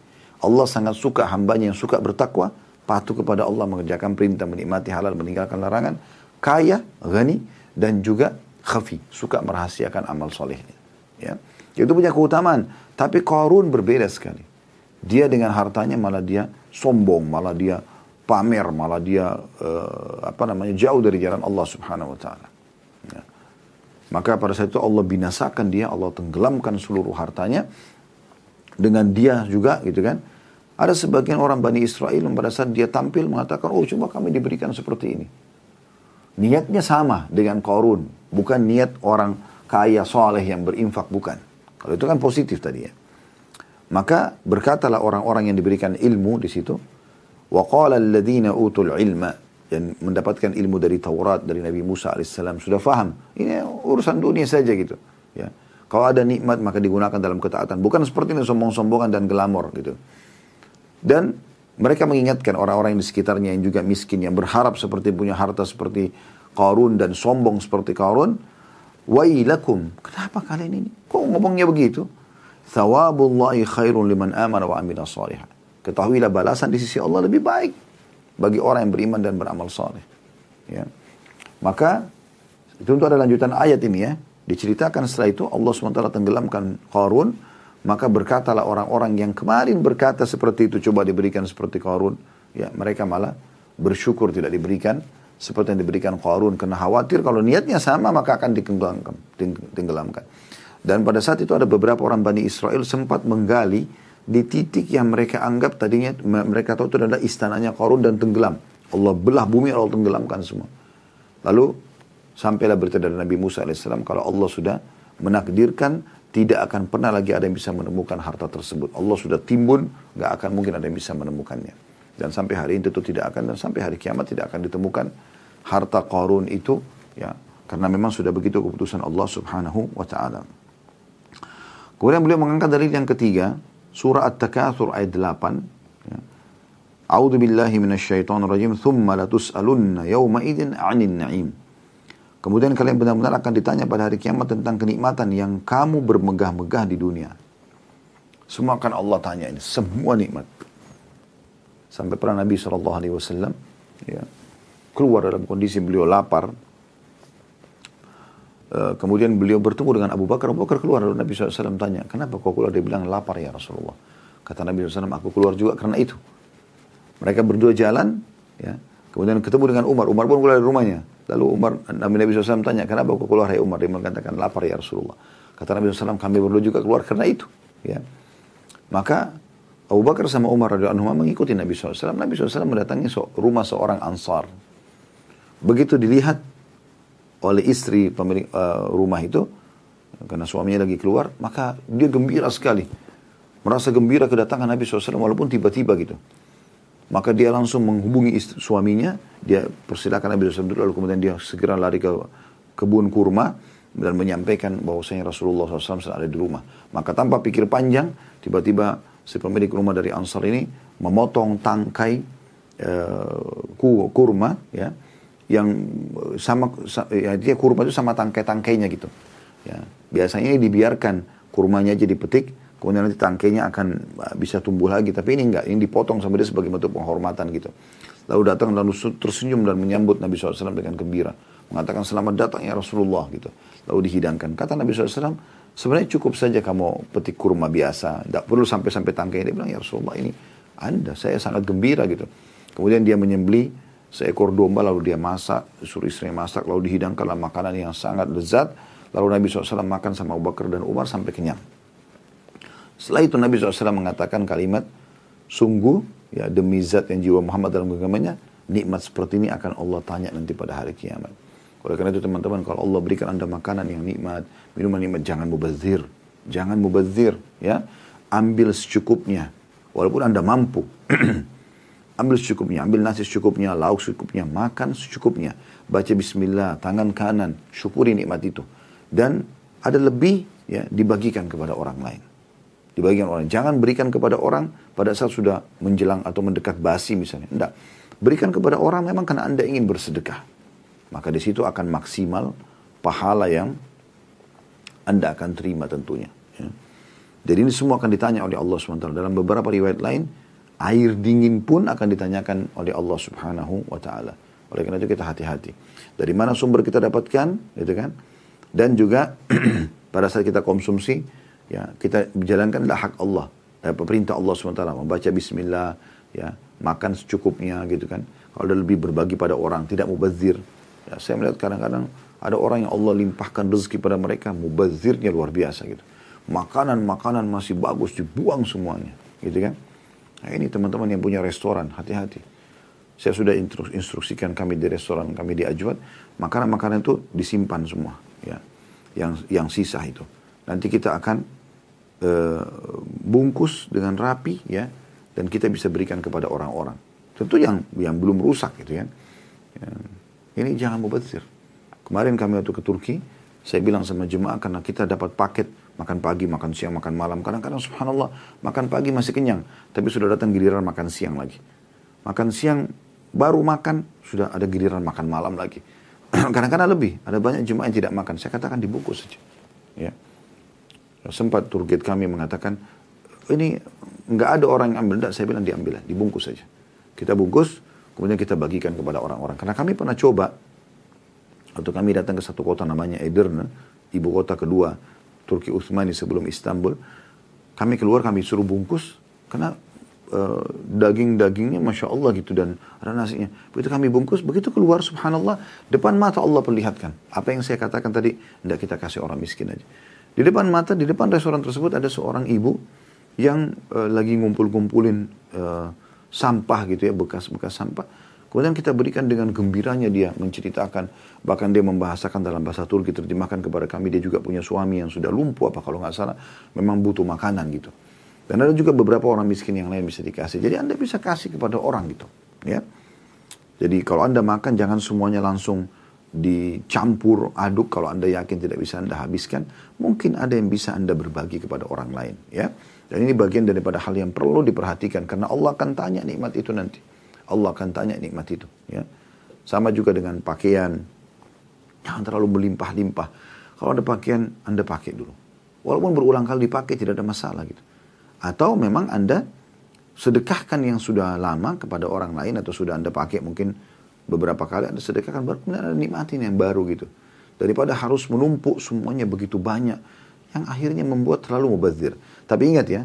Allah sangat suka hambanya yang suka bertakwa, patuh kepada Allah, mengerjakan perintah, menikmati halal, meninggalkan larangan, kaya, ghani, dan juga khafi, suka merahasiakan amal solehnya. Ya. Itu punya keutamaan. Tapi Qarun berbeda sekali. Dia dengan hartanya malah dia sombong, malah dia pamer, malah dia uh, apa namanya jauh dari jalan Allah Subhanahu wa taala. Ya. Maka pada saat itu Allah binasakan dia, Allah tenggelamkan seluruh hartanya dengan dia juga gitu kan. Ada sebagian orang Bani Israel pada saat dia tampil mengatakan, oh coba kami diberikan seperti ini. Niatnya sama dengan Korun, bukan niat orang kaya soleh yang berinfak, bukan. Kalau itu kan positif tadi ya. Maka berkatalah orang-orang yang diberikan ilmu di situ, qala alladziina utul ilma yang mendapatkan ilmu dari Taurat dari Nabi Musa alaihissalam sudah faham ini urusan dunia saja gitu ya kalau ada nikmat maka digunakan dalam ketaatan bukan seperti ini sombong-sombongan dan glamor gitu dan mereka mengingatkan orang-orang yang di sekitarnya yang juga miskin yang berharap seperti punya harta seperti Qarun dan sombong seperti Qarun wailakum kenapa kalian ini kok ngomongnya begitu Thawabullahi khairun liman amana wa amila salihah. Ketahuilah balasan di sisi Allah lebih baik bagi orang yang beriman dan beramal saleh. Ya. Maka itu untuk ada lanjutan ayat ini ya. Diceritakan setelah itu Allah SWT tenggelamkan Qarun. Maka berkatalah orang-orang yang kemarin berkata seperti itu coba diberikan seperti Qarun. Ya, mereka malah bersyukur tidak diberikan seperti yang diberikan Qarun karena khawatir kalau niatnya sama maka akan ditenggelamkan. Tenggelamkan. Dan pada saat itu ada beberapa orang Bani Israel sempat menggali di titik yang mereka anggap tadinya mereka tahu itu adalah istananya Qarun dan tenggelam. Allah belah bumi Allah tenggelamkan semua. Lalu sampailah berita dari Nabi Musa AS kalau Allah sudah menakdirkan tidak akan pernah lagi ada yang bisa menemukan harta tersebut. Allah sudah timbun, nggak akan mungkin ada yang bisa menemukannya. Dan sampai hari ini tentu tidak akan dan sampai hari kiamat tidak akan ditemukan harta Qarun itu ya karena memang sudah begitu keputusan Allah Subhanahu wa taala. Kemudian beliau mengangkat dalil yang ketiga, surah At-Takatsur ayat 8. Ya. A'udzu billahi minasyaitonir rajim, "Tsumma latus'alunna yawma idzin 'anil na'im." Kemudian kalian benar-benar akan ditanya pada hari kiamat tentang kenikmatan yang kamu bermegah-megah di dunia. Semua akan Allah tanya ini, semua nikmat. Sampai pernah Nabi SAW ya, keluar dalam kondisi beliau lapar, Eh, kemudian beliau bertemu dengan Abu Bakar. Abu Bakar keluar. Lalu Nabi SAW tanya, kenapa kau keluar? Dia bilang, lapar ya Rasulullah. Kata Nabi SAW, aku keluar juga karena itu. Mereka berdua jalan, ya. Kemudian ketemu dengan Umar. Umar pun keluar dari rumahnya. Lalu Umar, Nabi Nabi SAW tanya, kenapa kau keluar ya Umar? Dia mengatakan, lapar ya Rasulullah. Kata Nabi SAW, kami berdua juga keluar karena itu. Ya. Maka Abu Bakar sama Umar radhiyallahu mengikuti Nabi SAW. Nabi SAW mendatangi rumah seorang Ansar. Begitu dilihat oleh istri pemilik uh, rumah itu karena suaminya lagi keluar maka dia gembira sekali merasa gembira kedatangan Nabi SAW walaupun tiba-tiba gitu maka dia langsung menghubungi istri, suaminya dia persilakan Nabi SAW lalu kemudian dia segera lari ke kebun kurma dan menyampaikan bahwasanya Rasulullah SAW ada di rumah maka tanpa pikir panjang tiba-tiba si pemilik rumah dari Ansar ini memotong tangkai uh, kurma ya yang sama ya dia kurma itu sama tangkai-tangkainya gitu. Ya, biasanya ini dibiarkan kurmanya aja dipetik, kemudian nanti tangkainya akan uh, bisa tumbuh lagi. Tapi ini enggak, ini dipotong sama dia sebagai bentuk penghormatan gitu. Lalu datang lalu tersenyum dan menyambut Nabi SAW dengan gembira. Mengatakan selamat datang ya Rasulullah gitu. Lalu dihidangkan. Kata Nabi SAW, sebenarnya cukup saja kamu petik kurma biasa. Tidak perlu sampai-sampai tangkai. Dia bilang ya Rasulullah ini anda, saya sangat gembira gitu. Kemudian dia menyembeli seekor domba lalu dia masak, suruh istrinya masak, lalu dihidangkanlah makanan yang sangat lezat. Lalu Nabi SAW makan sama Abu Bakar dan Umar sampai kenyang. Setelah itu Nabi SAW mengatakan kalimat, sungguh ya demi zat yang jiwa Muhammad dalam genggamannya, nikmat seperti ini akan Allah tanya nanti pada hari kiamat. Oleh karena itu teman-teman, kalau Allah berikan anda makanan yang nikmat, minuman nikmat, jangan mubazir. Jangan mubazir, ya. Ambil secukupnya. Walaupun anda mampu. ambil secukupnya, ambil nasi secukupnya, lauk secukupnya, makan secukupnya. Baca bismillah, tangan kanan, syukuri nikmat itu. Dan ada lebih ya dibagikan kepada orang lain dibagikan orang. Jangan berikan kepada orang pada saat sudah menjelang atau mendekat basi misalnya. Tidak. Berikan kepada orang memang karena Anda ingin bersedekah. Maka di situ akan maksimal pahala yang Anda akan terima tentunya. Ya. Jadi ini semua akan ditanya oleh Allah SWT. Dalam beberapa riwayat lain, air dingin pun akan ditanyakan oleh Allah Subhanahu wa taala. Oleh karena itu kita hati-hati. Dari mana sumber kita dapatkan, gitu kan? Dan juga pada saat kita konsumsi, ya kita jalankanlah hak Allah. Eh, perintah Allah swt membaca Bismillah ya makan secukupnya gitu kan. Kalau ada lebih berbagi pada orang tidak mubazir. Ya saya melihat kadang-kadang ada orang yang Allah limpahkan rezeki pada mereka mubazirnya luar biasa gitu. Makanan-makanan masih bagus dibuang semuanya gitu kan. Nah ini teman-teman yang punya restoran hati-hati. Saya sudah instruksikan kami di restoran kami di makanan-makanan itu disimpan semua ya. Yang yang sisa itu nanti kita akan uh, bungkus dengan rapi ya dan kita bisa berikan kepada orang-orang. Tentu yang yang belum rusak gitu ya. ya. Ini jangan mubazir. Kemarin kami waktu ke Turki, saya bilang sama jemaah karena kita dapat paket makan pagi, makan siang, makan malam. Kadang-kadang subhanallah makan pagi masih kenyang, tapi sudah datang giliran makan siang lagi. Makan siang baru makan sudah ada giliran makan malam lagi. Kadang-kadang lebih, ada banyak jemaah yang tidak makan. Saya katakan dibungkus saja. Ya. Sempat turget kami mengatakan, ini nggak ada orang yang ambil, enggak, saya bilang diambil, dibungkus saja. Kita bungkus, kemudian kita bagikan kepada orang-orang. Karena kami pernah coba, waktu kami datang ke satu kota namanya Edirne, ibu kota kedua Turki Utsmani sebelum Istanbul, kami keluar, kami suruh bungkus, karena uh, daging-dagingnya Masya Allah gitu dan ada nasinya. Begitu kami bungkus, begitu keluar subhanallah, depan mata Allah perlihatkan. Apa yang saya katakan tadi, tidak kita kasih orang miskin aja. Di depan mata, di depan restoran tersebut ada seorang ibu yang uh, lagi ngumpul-ngumpulin uh, sampah gitu ya, bekas-bekas sampah. Kemudian kita berikan dengan gembiranya dia menceritakan, bahkan dia membahasakan dalam bahasa Turki terjemahkan kepada kami, dia juga punya suami yang sudah lumpuh apa kalau nggak salah, memang butuh makanan gitu. Dan ada juga beberapa orang miskin yang lain bisa dikasih. Jadi Anda bisa kasih kepada orang gitu. ya. Jadi kalau Anda makan jangan semuanya langsung dicampur aduk kalau Anda yakin tidak bisa Anda habiskan, mungkin ada yang bisa Anda berbagi kepada orang lain, ya. Dan ini bagian daripada hal yang perlu diperhatikan karena Allah akan tanya nikmat itu nanti. Allah akan tanya nikmat itu, ya. Sama juga dengan pakaian. Jangan terlalu berlimpah-limpah. Kalau ada pakaian, Anda pakai dulu. Walaupun berulang kali dipakai tidak ada masalah gitu. Atau memang Anda sedekahkan yang sudah lama kepada orang lain atau sudah Anda pakai mungkin beberapa kali ada sedekahkan baru kemudian ada nikmatin yang baru gitu. Daripada harus menumpuk semuanya begitu banyak yang akhirnya membuat terlalu mubazir. Tapi ingat ya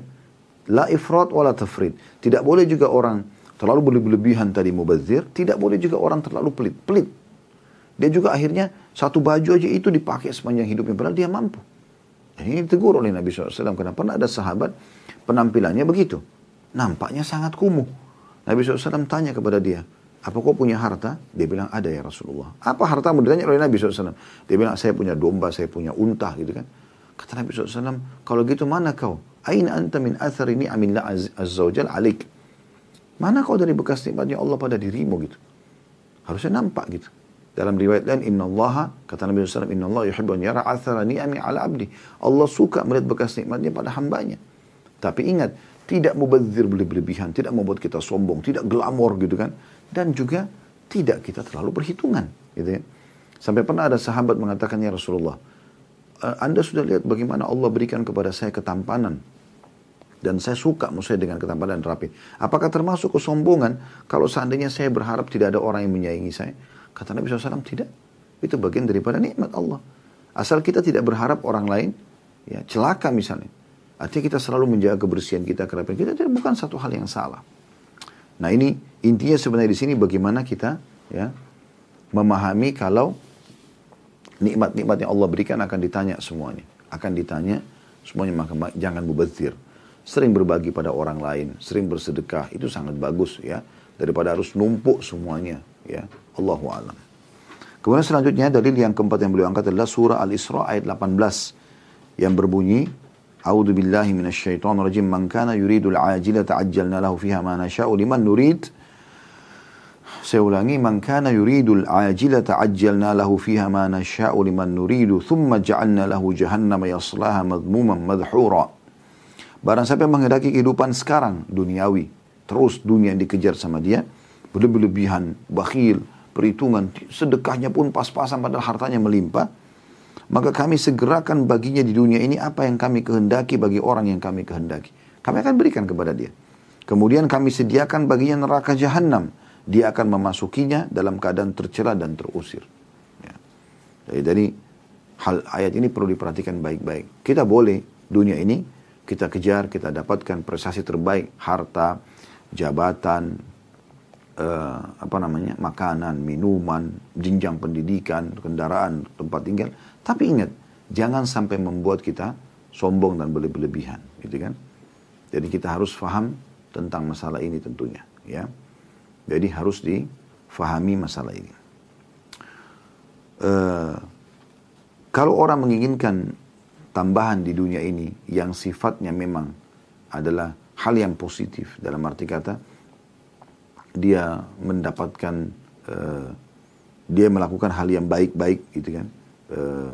la ifrat wala tafrid. Tidak boleh juga orang terlalu berlebihan tadi mubazir tidak boleh juga orang terlalu pelit. Pelit. Dia juga akhirnya satu baju aja itu dipakai sepanjang hidupnya padahal dia mampu. Ini ditegur oleh Nabi SAW karena pernah ada sahabat penampilannya begitu. Nampaknya sangat kumuh. Nabi SAW tanya kepada dia apa kau punya harta? Dia bilang, ada ya Rasulullah. Apa hartamu? Ditanya oleh Nabi SAW. Dia bilang, saya punya domba, saya punya unta gitu kan. Kata Nabi SAW, kalau gitu mana kau? Aina anta min athari ni'amillah azza wa jal alik. Mana kau dari bekas nikmatnya Allah pada dirimu gitu. Harusnya nampak gitu. Dalam riwayat lain, Inna Allah, kata Nabi SAW, Inna Allah yuhibbu an yara athara ni'ami ala abdi. Allah suka melihat bekas nikmatnya pada hambanya. Tapi ingat, tidak mubazir berlebihan, tidak membuat kita sombong, tidak glamor gitu kan. Dan juga tidak kita terlalu berhitungan gitu ya. Sampai pernah ada sahabat mengatakan ya Rasulullah, eh, Anda sudah lihat bagaimana Allah berikan kepada saya ketampanan dan saya suka maksudnya dengan ketampanan dan rapi. Apakah termasuk kesombongan kalau seandainya saya berharap tidak ada orang yang menyayangi saya? Kata Nabi SAW, tidak. Itu bagian daripada nikmat Allah. Asal kita tidak berharap orang lain, ya celaka misalnya. Artinya kita selalu menjaga kebersihan kita, kerapian kita, itu bukan satu hal yang salah. Nah ini intinya sebenarnya di sini bagaimana kita ya memahami kalau nikmat-nikmat yang Allah berikan akan ditanya semuanya. Akan ditanya semuanya, maka jangan mubazir. Sering berbagi pada orang lain, sering bersedekah, itu sangat bagus ya. Daripada harus numpuk semuanya ya. Allahu alam. Kemudian selanjutnya dalil yang keempat yang beliau angkat adalah surah Al-Isra ayat 18 yang berbunyi A'udzu billahi minasyaitonir rajim. Man kana yuridul ajila ta'ajjalna lahu fiha ma nasha'u liman nurid. Saya ulangi, man kana yuridul ajila ta'ajjalna lahu fiha ma nasha'u liman nuridu thumma ja'alna lahu jahannama yaslaha madhmuman madhura. Barang siapa yang menghendaki kehidupan sekarang duniawi, terus dunia yang dikejar sama dia, berlebihan, bakhil, perhitungan, sedekahnya pun pas-pasan padahal hartanya melimpah, maka kami segerakan baginya di dunia ini apa yang kami kehendaki bagi orang yang kami kehendaki. Kami akan berikan kepada dia. Kemudian kami sediakan baginya neraka jahanam. Dia akan memasukinya dalam keadaan tercela dan terusir. Ya. Jadi dari hal ayat ini perlu diperhatikan baik-baik. Kita boleh dunia ini kita kejar, kita dapatkan prestasi terbaik, harta, jabatan, uh, apa namanya, makanan, minuman, jenjang pendidikan, kendaraan, tempat tinggal. Tapi ingat, jangan sampai membuat kita sombong dan berlebihan, gitu kan? Jadi kita harus faham tentang masalah ini tentunya, ya. Jadi harus difahami masalah ini. Uh, kalau orang menginginkan tambahan di dunia ini yang sifatnya memang adalah hal yang positif dalam arti kata dia mendapatkan uh, dia melakukan hal yang baik-baik gitu kan. Uh,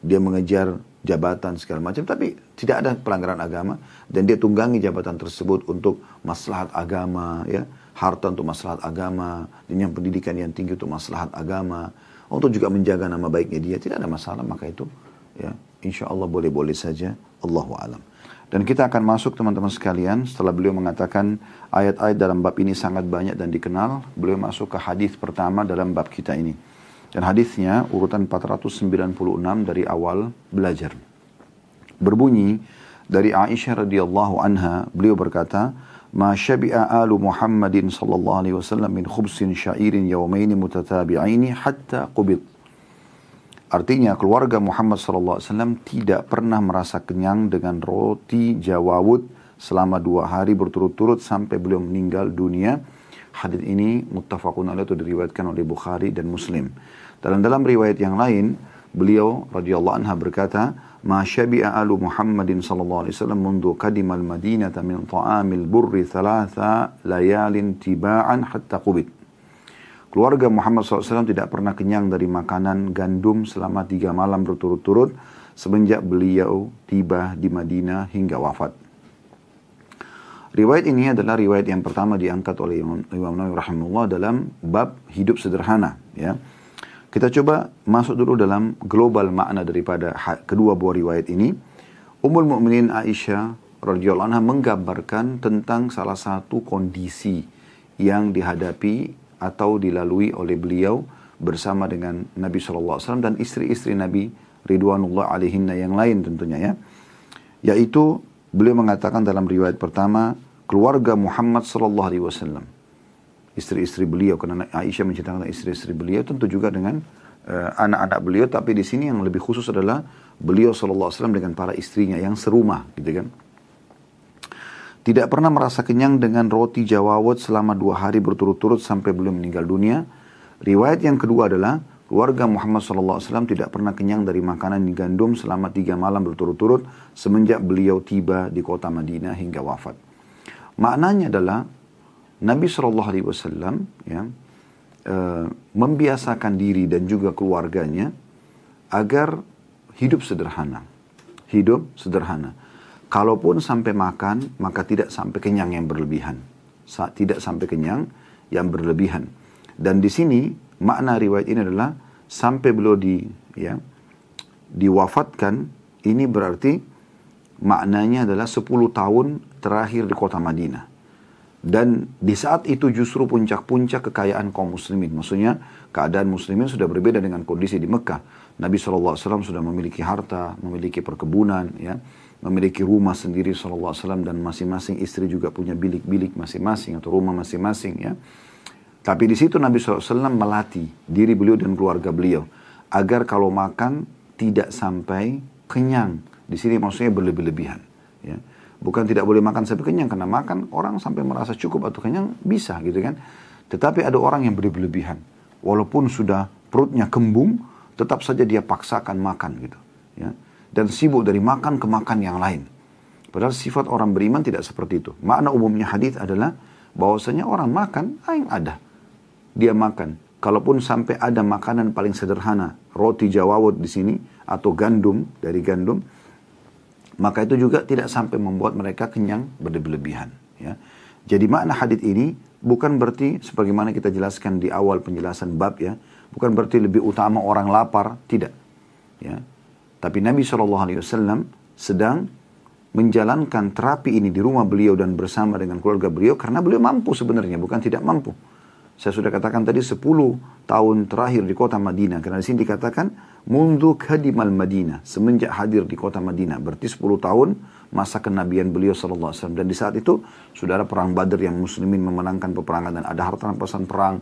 dia mengejar jabatan segala macam tapi tidak ada pelanggaran agama dan dia tunggangi jabatan tersebut untuk maslahat agama ya. Harta untuk maslahat agama dengan pendidikan yang tinggi untuk maslahat agama untuk juga menjaga nama baiknya dia tidak ada masalah maka itu ya insya Allah boleh-boleh saja. Allahu alam dan kita akan masuk teman-teman sekalian setelah beliau mengatakan ayat-ayat dalam bab ini sangat banyak dan dikenal beliau masuk ke hadis pertama dalam bab kita ini dan hadisnya urutan 496 dari awal belajar. Berbunyi dari Aisyah radhiyallahu anha, beliau berkata, "Ma syabi'a alu Muhammadin sallallahu alaihi wasallam min khubsin sya'irin yawmaini mutatabi'aini hatta qubid." Artinya keluarga Muhammad wasallam tidak pernah merasa kenyang dengan roti jawawut selama dua hari berturut-turut sampai beliau meninggal dunia. Hadis ini muttafaqun alaih itu diriwayatkan oleh Bukhari dan Muslim. Dalam dalam riwayat yang lain, beliau radhiyallahu anha berkata, "Ma syabi'a alu Muhammadin sallallahu alaihi wasallam mundu qadimal Madinata min ta'amil burri thalatha layalin tiba'an hatta qubit." Keluarga Muhammad SAW tidak pernah kenyang dari makanan gandum selama tiga malam berturut-turut semenjak beliau tiba di Madinah hingga wafat. Riwayat ini adalah riwayat yang pertama diangkat oleh Imam Nawawi rahimahullah dalam bab hidup sederhana. Ya. Kita coba masuk dulu dalam global makna daripada kedua buah riwayat ini. Ummul Mukminin Aisyah radhiyallahu anha menggambarkan tentang salah satu kondisi yang dihadapi atau dilalui oleh beliau bersama dengan Nabi SAW dan istri-istri Nabi Ridwanullah alaihinna yang lain tentunya ya. Yaitu beliau mengatakan dalam riwayat pertama keluarga Muhammad sallallahu alaihi wasallam. Istri-istri beliau karena Aisyah menceritakan istri-istri beliau tentu juga dengan eh, anak-anak uh, beliau. Tapi di sini yang lebih khusus adalah beliau sallallahu alaihi wasallam dengan para istrinya yang serumah gitu kan tidak pernah merasa kenyang dengan roti jawawat selama dua hari berturut-turut sampai beliau meninggal dunia. Riwayat yang kedua adalah keluarga Muhammad SAW tidak pernah kenyang dari makanan di gandum selama tiga malam berturut-turut semenjak beliau tiba di kota Madinah hingga wafat. Maknanya adalah Nabi Wasallam ya uh, membiasakan diri dan juga keluarganya agar hidup sederhana, hidup sederhana. Kalaupun sampai makan, maka tidak sampai kenyang yang berlebihan. Sa tidak sampai kenyang yang berlebihan. Dan di sini makna riwayat ini adalah sampai beliau di ya diwafatkan ini berarti maknanya adalah 10 tahun terakhir di kota Madinah. Dan di saat itu justru puncak-puncak kekayaan kaum muslimin. Maksudnya keadaan muslimin sudah berbeda dengan kondisi di Mekah. Nabi SAW sudah memiliki harta, memiliki perkebunan, ya, memiliki rumah sendiri SAW dan masing-masing istri juga punya bilik-bilik masing-masing atau rumah masing-masing. ya. Tapi di situ Nabi SAW melatih diri beliau dan keluarga beliau agar kalau makan tidak sampai kenyang. Di sini maksudnya berlebih-lebihan. Ya Bukan tidak boleh makan sampai kenyang karena makan orang sampai merasa cukup atau kenyang bisa gitu kan. Tetapi ada orang yang berlebihan. Walaupun sudah perutnya kembung, tetap saja dia paksakan makan gitu. Ya. Dan sibuk dari makan ke makan yang lain. Padahal sifat orang beriman tidak seperti itu. Makna umumnya hadis adalah bahwasanya orang makan yang ada. Dia makan. Kalaupun sampai ada makanan paling sederhana, roti jawawut di sini atau gandum dari gandum, maka itu juga tidak sampai membuat mereka kenyang berlebihan. Ya. Jadi makna hadis ini bukan berarti sebagaimana kita jelaskan di awal penjelasan bab ya, bukan berarti lebih utama orang lapar, tidak. Ya. Tapi Nabi SAW sedang menjalankan terapi ini di rumah beliau dan bersama dengan keluarga beliau karena beliau mampu sebenarnya, bukan tidak mampu. Saya sudah katakan tadi 10 tahun terakhir di kota Madinah. Karena di sini dikatakan, Mundu kadimal Madinah. Semenjak hadir di kota Madinah. Berarti 10 tahun masa kenabian beliau SAW. Dan di saat itu, sudah ada perang Badr yang muslimin memenangkan peperangan. Dan ada harta rampasan perang.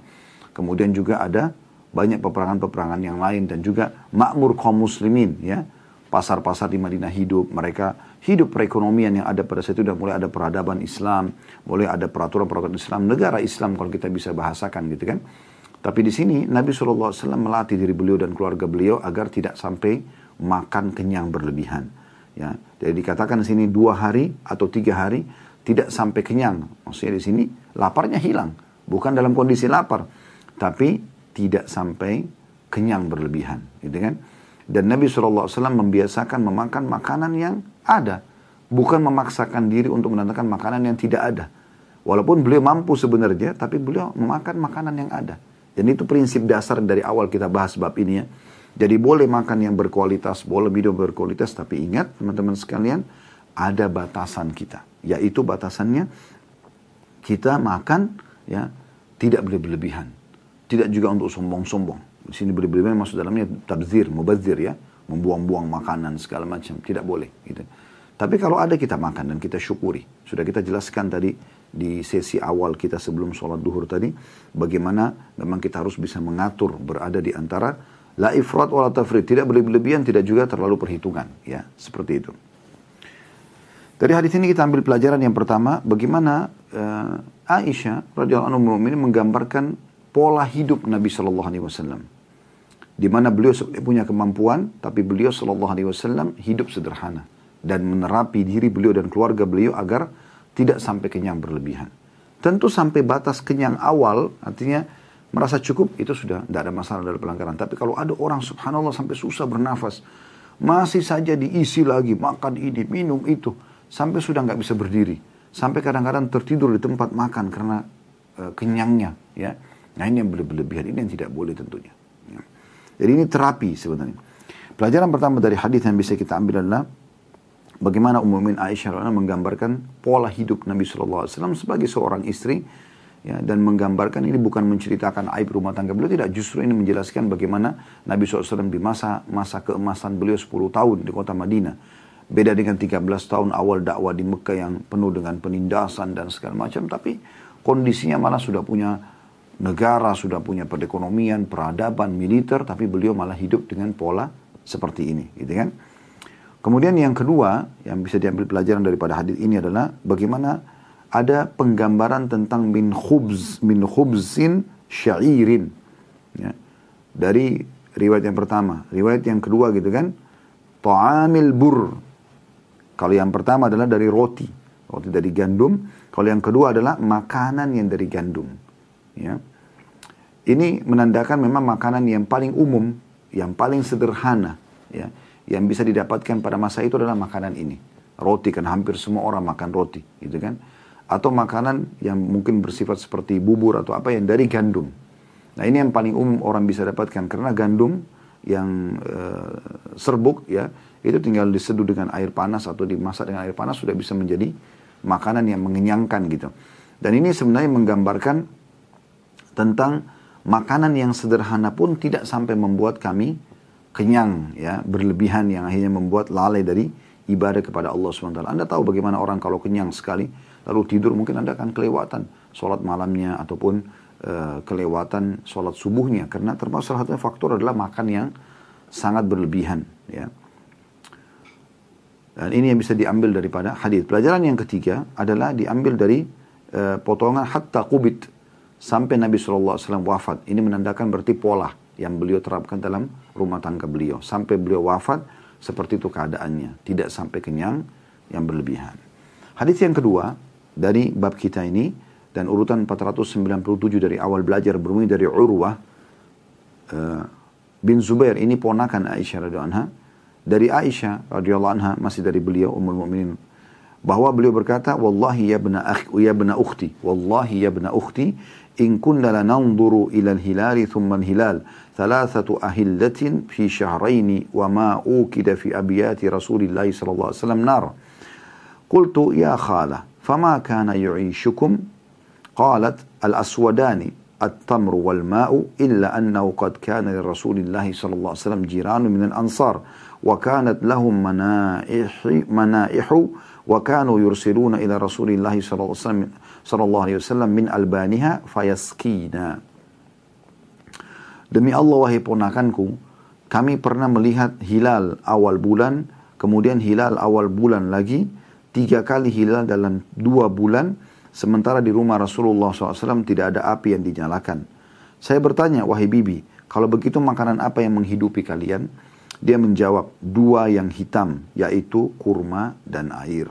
Kemudian juga ada banyak peperangan-peperangan yang lain. Dan juga makmur kaum muslimin. ya Pasar-pasar di Madinah hidup. Mereka hidup perekonomian yang ada pada saat itu dan mulai ada peradaban Islam, mulai ada peraturan-peraturan Islam, negara Islam kalau kita bisa bahasakan gitu kan. Tapi di sini Nabi SAW melatih diri beliau dan keluarga beliau agar tidak sampai makan kenyang berlebihan. Ya, jadi dikatakan di sini dua hari atau tiga hari tidak sampai kenyang. Maksudnya di sini laparnya hilang, bukan dalam kondisi lapar, tapi tidak sampai kenyang berlebihan, gitu kan? Dan Nabi SAW membiasakan memakan makanan yang ada. Bukan memaksakan diri untuk menandakan makanan yang tidak ada. Walaupun beliau mampu sebenarnya, tapi beliau memakan makanan yang ada. Dan itu prinsip dasar dari awal kita bahas bab ini ya. Jadi boleh makan yang berkualitas, boleh minum berkualitas, tapi ingat teman-teman sekalian, ada batasan kita. Yaitu batasannya kita makan ya tidak berlebihan. Tidak juga untuk sombong-sombong. Di sini berlebihan maksud dalamnya tabzir, mubazir ya, membuang-buang makanan segala macam, tidak boleh gitu. Tapi kalau ada kita makan dan kita syukuri. Sudah kita jelaskan tadi di sesi awal kita sebelum sholat duhur tadi, bagaimana memang kita harus bisa mengatur berada di antara la ifrat wala tafrid, tidak berlebihan, tidak juga terlalu perhitungan, ya, seperti itu. Dari hadis ini kita ambil pelajaran yang pertama, bagaimana uh, Aisyah radhiyallahu anhu ini menggambarkan pola hidup Nabi Shallallahu alaihi wasallam di mana beliau punya kemampuan, tapi beliau Shallallahu Alaihi Wasallam hidup sederhana dan menerapi diri beliau dan keluarga beliau agar tidak sampai kenyang berlebihan. Tentu sampai batas kenyang awal, artinya merasa cukup itu sudah tidak ada masalah dari pelanggaran. Tapi kalau ada orang Subhanallah sampai susah bernafas, masih saja diisi lagi makan ini, minum itu, sampai sudah nggak bisa berdiri, sampai kadang-kadang tertidur di tempat makan karena uh, kenyangnya, ya. Nah ini yang berlebihan, ini yang tidak boleh tentunya. Jadi ini terapi sebenarnya. Pelajaran pertama dari hadis yang bisa kita ambil adalah bagaimana Ummumin Aisyah menggambarkan pola hidup Nabi SAW sebagai seorang istri ya, dan menggambarkan ini bukan menceritakan aib rumah tangga beliau tidak justru ini menjelaskan bagaimana Nabi SAW di masa masa keemasan beliau 10 tahun di kota Madinah beda dengan 13 tahun awal dakwah di Mekah yang penuh dengan penindasan dan segala macam tapi kondisinya malah sudah punya negara sudah punya perekonomian, peradaban, militer, tapi beliau malah hidup dengan pola seperti ini, gitu kan? Kemudian yang kedua yang bisa diambil pelajaran daripada hadis ini adalah bagaimana ada penggambaran tentang min khubz min khubzin syairin ya. dari riwayat yang pertama. Riwayat yang kedua gitu kan? Ta'amil bur. Kalau yang pertama adalah dari roti. Roti dari gandum. Kalau yang kedua adalah makanan yang dari gandum Ya. Ini menandakan memang makanan yang paling umum, yang paling sederhana, ya, yang bisa didapatkan pada masa itu adalah makanan ini. roti kan hampir semua orang makan roti gitu kan atau makanan yang mungkin bersifat seperti bubur atau apa yang dari gandum nah ini yang paling umum orang bisa dapatkan karena gandum yang uh, serbuk ya itu tinggal diseduh dengan air panas atau dimasak dengan air panas sudah bisa menjadi makanan yang mengenyangkan gitu dan ini sebenarnya menggambarkan tentang makanan yang sederhana pun tidak sampai membuat kami kenyang ya berlebihan yang akhirnya membuat lalai dari ibadah kepada Allah SWT. Anda tahu bagaimana orang kalau kenyang sekali lalu tidur mungkin Anda akan kelewatan sholat malamnya ataupun uh, kelewatan sholat subuhnya karena termasuk salah satu faktor adalah makan yang sangat berlebihan ya. Dan ini yang bisa diambil daripada hadis. Pelajaran yang ketiga adalah diambil dari uh, potongan hatta kubit sampai Nabi SAW wafat. Ini menandakan berarti pola yang beliau terapkan dalam rumah tangga beliau. Sampai beliau wafat, seperti itu keadaannya. Tidak sampai kenyang yang berlebihan. Hadis yang kedua dari bab kita ini dan urutan 497 dari awal belajar bermula dari Urwah uh, bin Zubair ini ponakan Aisyah radhiyallahu anha dari Aisyah radhiyallahu anha masih dari beliau Ummul Mukminin bahwa beliau berkata wallahi ya bna akhi ya bna ukhti wallahi ya bna ukhti إن كنا لننظر إلى الهلال ثم الهلال ثلاثة أهلة في شهرين وما أوكد في أبيات رسول الله صلى الله عليه وسلم نار قلت يا خالة فما كان يعيشكم؟ قالت الأسودان التمر والماء إلا أنه قد كان لرسول الله صلى الله عليه وسلم جيران من الأنصار وكانت لهم منائح, منائح وكانوا يرسلون إلى رسول الله صلى الله عليه وسلم من albaniha فيسكينا Demi Allah wahai ponakanku, kami pernah melihat hilal awal bulan, kemudian hilal awal bulan lagi, tiga kali hilal dalam dua bulan, sementara di rumah Rasulullah SAW tidak ada api yang dinyalakan. Saya bertanya, wahai bibi, kalau begitu makanan apa yang menghidupi kalian? Dia menjawab, dua yang hitam, yaitu kurma dan air.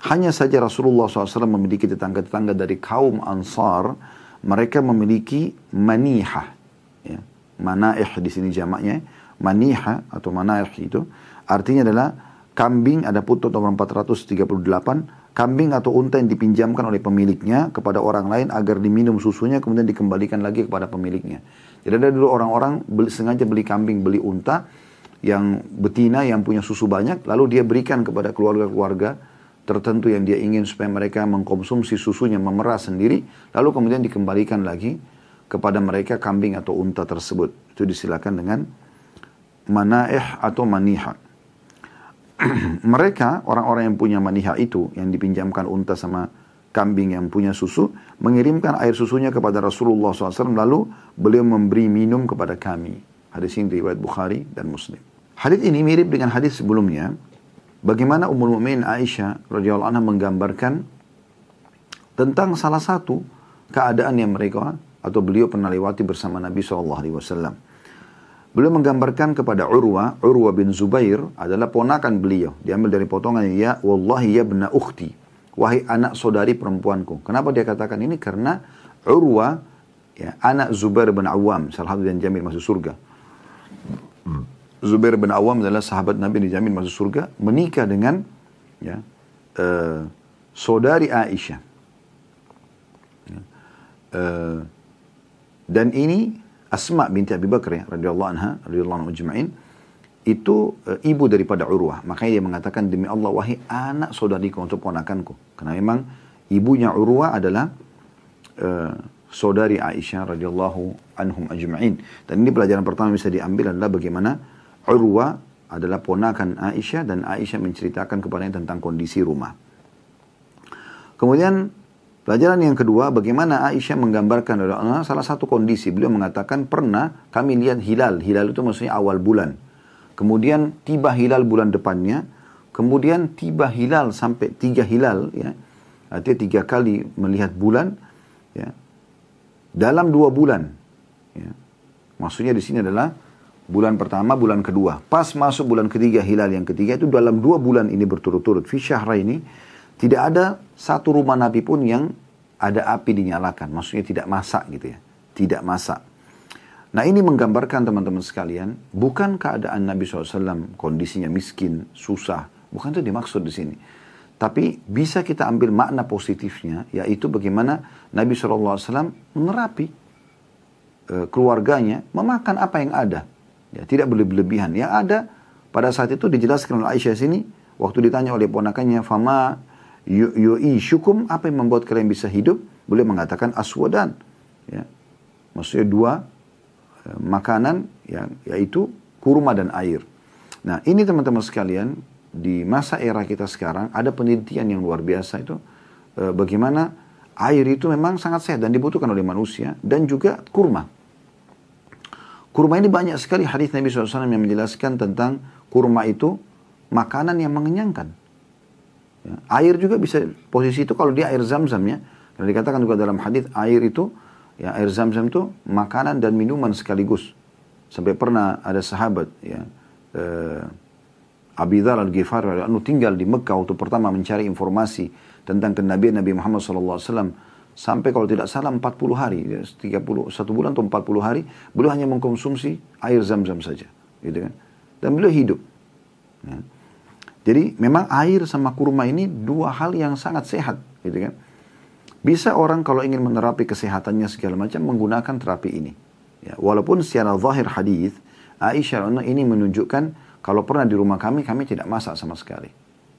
Hanya saja Rasulullah SAW memiliki tetangga-tetangga dari kaum Ansar, mereka memiliki manihah. Ya. Manaih di sini jamaknya, maniha atau manaih itu artinya adalah kambing ada putut nomor 438 kambing atau unta yang dipinjamkan oleh pemiliknya kepada orang lain agar diminum susunya kemudian dikembalikan lagi kepada pemiliknya. Jadi ada dulu orang-orang beli, sengaja beli kambing, beli unta yang betina yang punya susu banyak lalu dia berikan kepada keluarga-keluarga tertentu yang dia ingin supaya mereka mengkonsumsi susunya memerah sendiri lalu kemudian dikembalikan lagi kepada mereka kambing atau unta tersebut. Itu disilakan dengan manaih atau maniha. Mereka orang-orang yang punya maniha itu yang dipinjamkan unta sama kambing yang punya susu mengirimkan air susunya kepada Rasulullah SAW lalu beliau memberi minum kepada kami. Hadis ini riwayat Bukhari dan Muslim. Hadis ini mirip dengan hadis sebelumnya Bagaimana Ummul Mukminin Aisyah radhiyallahu anha menggambarkan tentang salah satu keadaan yang mereka atau beliau pernah lewati bersama Nabi Shallallahu Alaihi Wasallam. Beliau menggambarkan kepada Urwa, Urwa bin Zubair adalah ponakan beliau. Diambil dari potongan ya, wallahi ya bena ukhti. Wahai anak saudari perempuanku. Kenapa dia katakan ini? Karena Urwa, ya, anak Zubair bin Awam, salah satu yang jamin masuk surga. Zubair bin Awam adalah sahabat Nabi dijamin masuk surga, menikah dengan ya, uh, saudari Aisyah. Ya. Uh, dan ini Asma binti Abi Bakar ya, radhiyallahu anha, radhiyallahu anhu majma'in, itu uh, ibu daripada Urwah. Makanya dia mengatakan demi Allah wahai anak saudariku untuk ponakanku. Karena memang ibunya Urwah adalah uh, saudari Aisyah radhiyallahu anhum ajma'in. Dan ini pelajaran pertama bisa diambil adalah bagaimana Urwa adalah ponakan Aisyah dan Aisyah menceritakan kepadanya tentang kondisi rumah. Kemudian pelajaran yang kedua bagaimana Aisyah menggambarkan adalah salah satu kondisi beliau mengatakan pernah kami lihat hilal. Hilal itu maksudnya awal bulan. Kemudian tiba hilal bulan depannya kemudian tiba hilal sampai tiga hilal ya. Artinya tiga kali melihat bulan ya. Dalam dua bulan ya. Maksudnya di sini adalah bulan pertama, bulan kedua. Pas masuk bulan ketiga, hilal yang ketiga itu dalam dua bulan ini berturut-turut. Fi syahra ini tidak ada satu rumah Nabi pun yang ada api dinyalakan. Maksudnya tidak masak gitu ya. Tidak masak. Nah ini menggambarkan teman-teman sekalian, bukan keadaan Nabi SAW kondisinya miskin, susah, Bukan itu dimaksud di sini. Tapi bisa kita ambil makna positifnya, yaitu bagaimana Nabi SAW menerapi e, keluarganya memakan apa yang ada. Ya, tidak berlebihan. Yang ada pada saat itu dijelaskan oleh Aisyah sini, waktu ditanya oleh ponakannya, Fama yu'i syukum, apa yang membuat kalian bisa hidup? Boleh mengatakan aswadan. Ya. Maksudnya dua e, makanan, ya, yaitu kurma dan air. Nah ini teman-teman sekalian, di masa era kita sekarang ada penelitian yang luar biasa itu e, bagaimana air itu memang sangat sehat dan dibutuhkan oleh manusia dan juga kurma. Kurma ini banyak sekali hadis Nabi SAW yang menjelaskan tentang kurma itu makanan yang mengenyangkan. Ya, air juga bisa posisi itu kalau dia air zam-zam ya. Karena dikatakan juga dalam hadis air itu ya air zam-zam itu makanan dan minuman sekaligus. Sampai pernah ada sahabat ya eh, Abi Dhar al-Ghifari anu tinggal di Mekah waktu pertama mencari informasi tentang kenabian Nabi Muhammad SAW sampai kalau tidak salah 40 hari, 30 satu bulan atau 40 hari, beliau hanya mengkonsumsi air zam-zam saja, gitu kan. Dan beliau hidup. Ya. Jadi memang air sama kurma ini dua hal yang sangat sehat, gitu kan. Bisa orang kalau ingin menerapi kesehatannya segala macam menggunakan terapi ini. Ya, walaupun secara zahir hadis Aisyah ini menunjukkan kalau pernah di rumah kami, kami tidak masak sama sekali.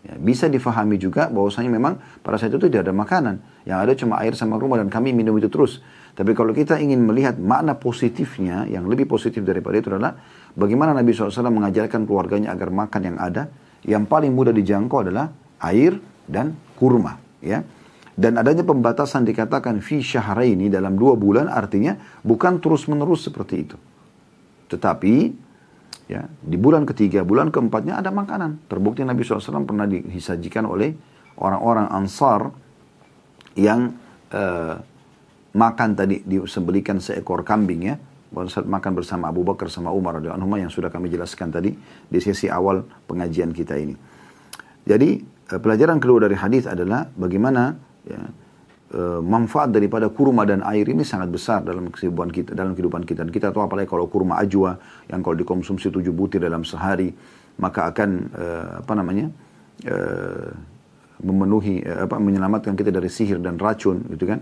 Ya, bisa difahami juga bahwasanya memang pada saat itu tidak ada makanan. Yang ada cuma air sama rumah dan kami minum itu terus. Tapi kalau kita ingin melihat makna positifnya, yang lebih positif daripada itu adalah bagaimana Nabi SAW mengajarkan keluarganya agar makan yang ada. Yang paling mudah dijangkau adalah air dan kurma. Ya. Dan adanya pembatasan dikatakan fi ini dalam dua bulan artinya bukan terus menerus seperti itu. Tetapi Ya, di bulan ketiga, bulan keempatnya ada makanan. Terbukti Nabi SAW pernah disajikan oleh orang-orang Ansar yang uh, makan tadi disembelikan seekor kambing ya. Saat makan bersama Abu Bakar sama Umar radhiyallahu yang sudah kami jelaskan tadi di sesi awal pengajian kita ini. Jadi uh, pelajaran kedua dari hadis adalah bagaimana ya, Eh, manfaat daripada kurma dan air ini sangat besar dalam kehidupan kita dalam kehidupan kita. Dan kita tahu apalagi kalau kurma ajwa yang kalau dikonsumsi tujuh butir dalam sehari maka akan uh, apa namanya uh, memenuhi uh, apa menyelamatkan kita dari sihir dan racun gitu kan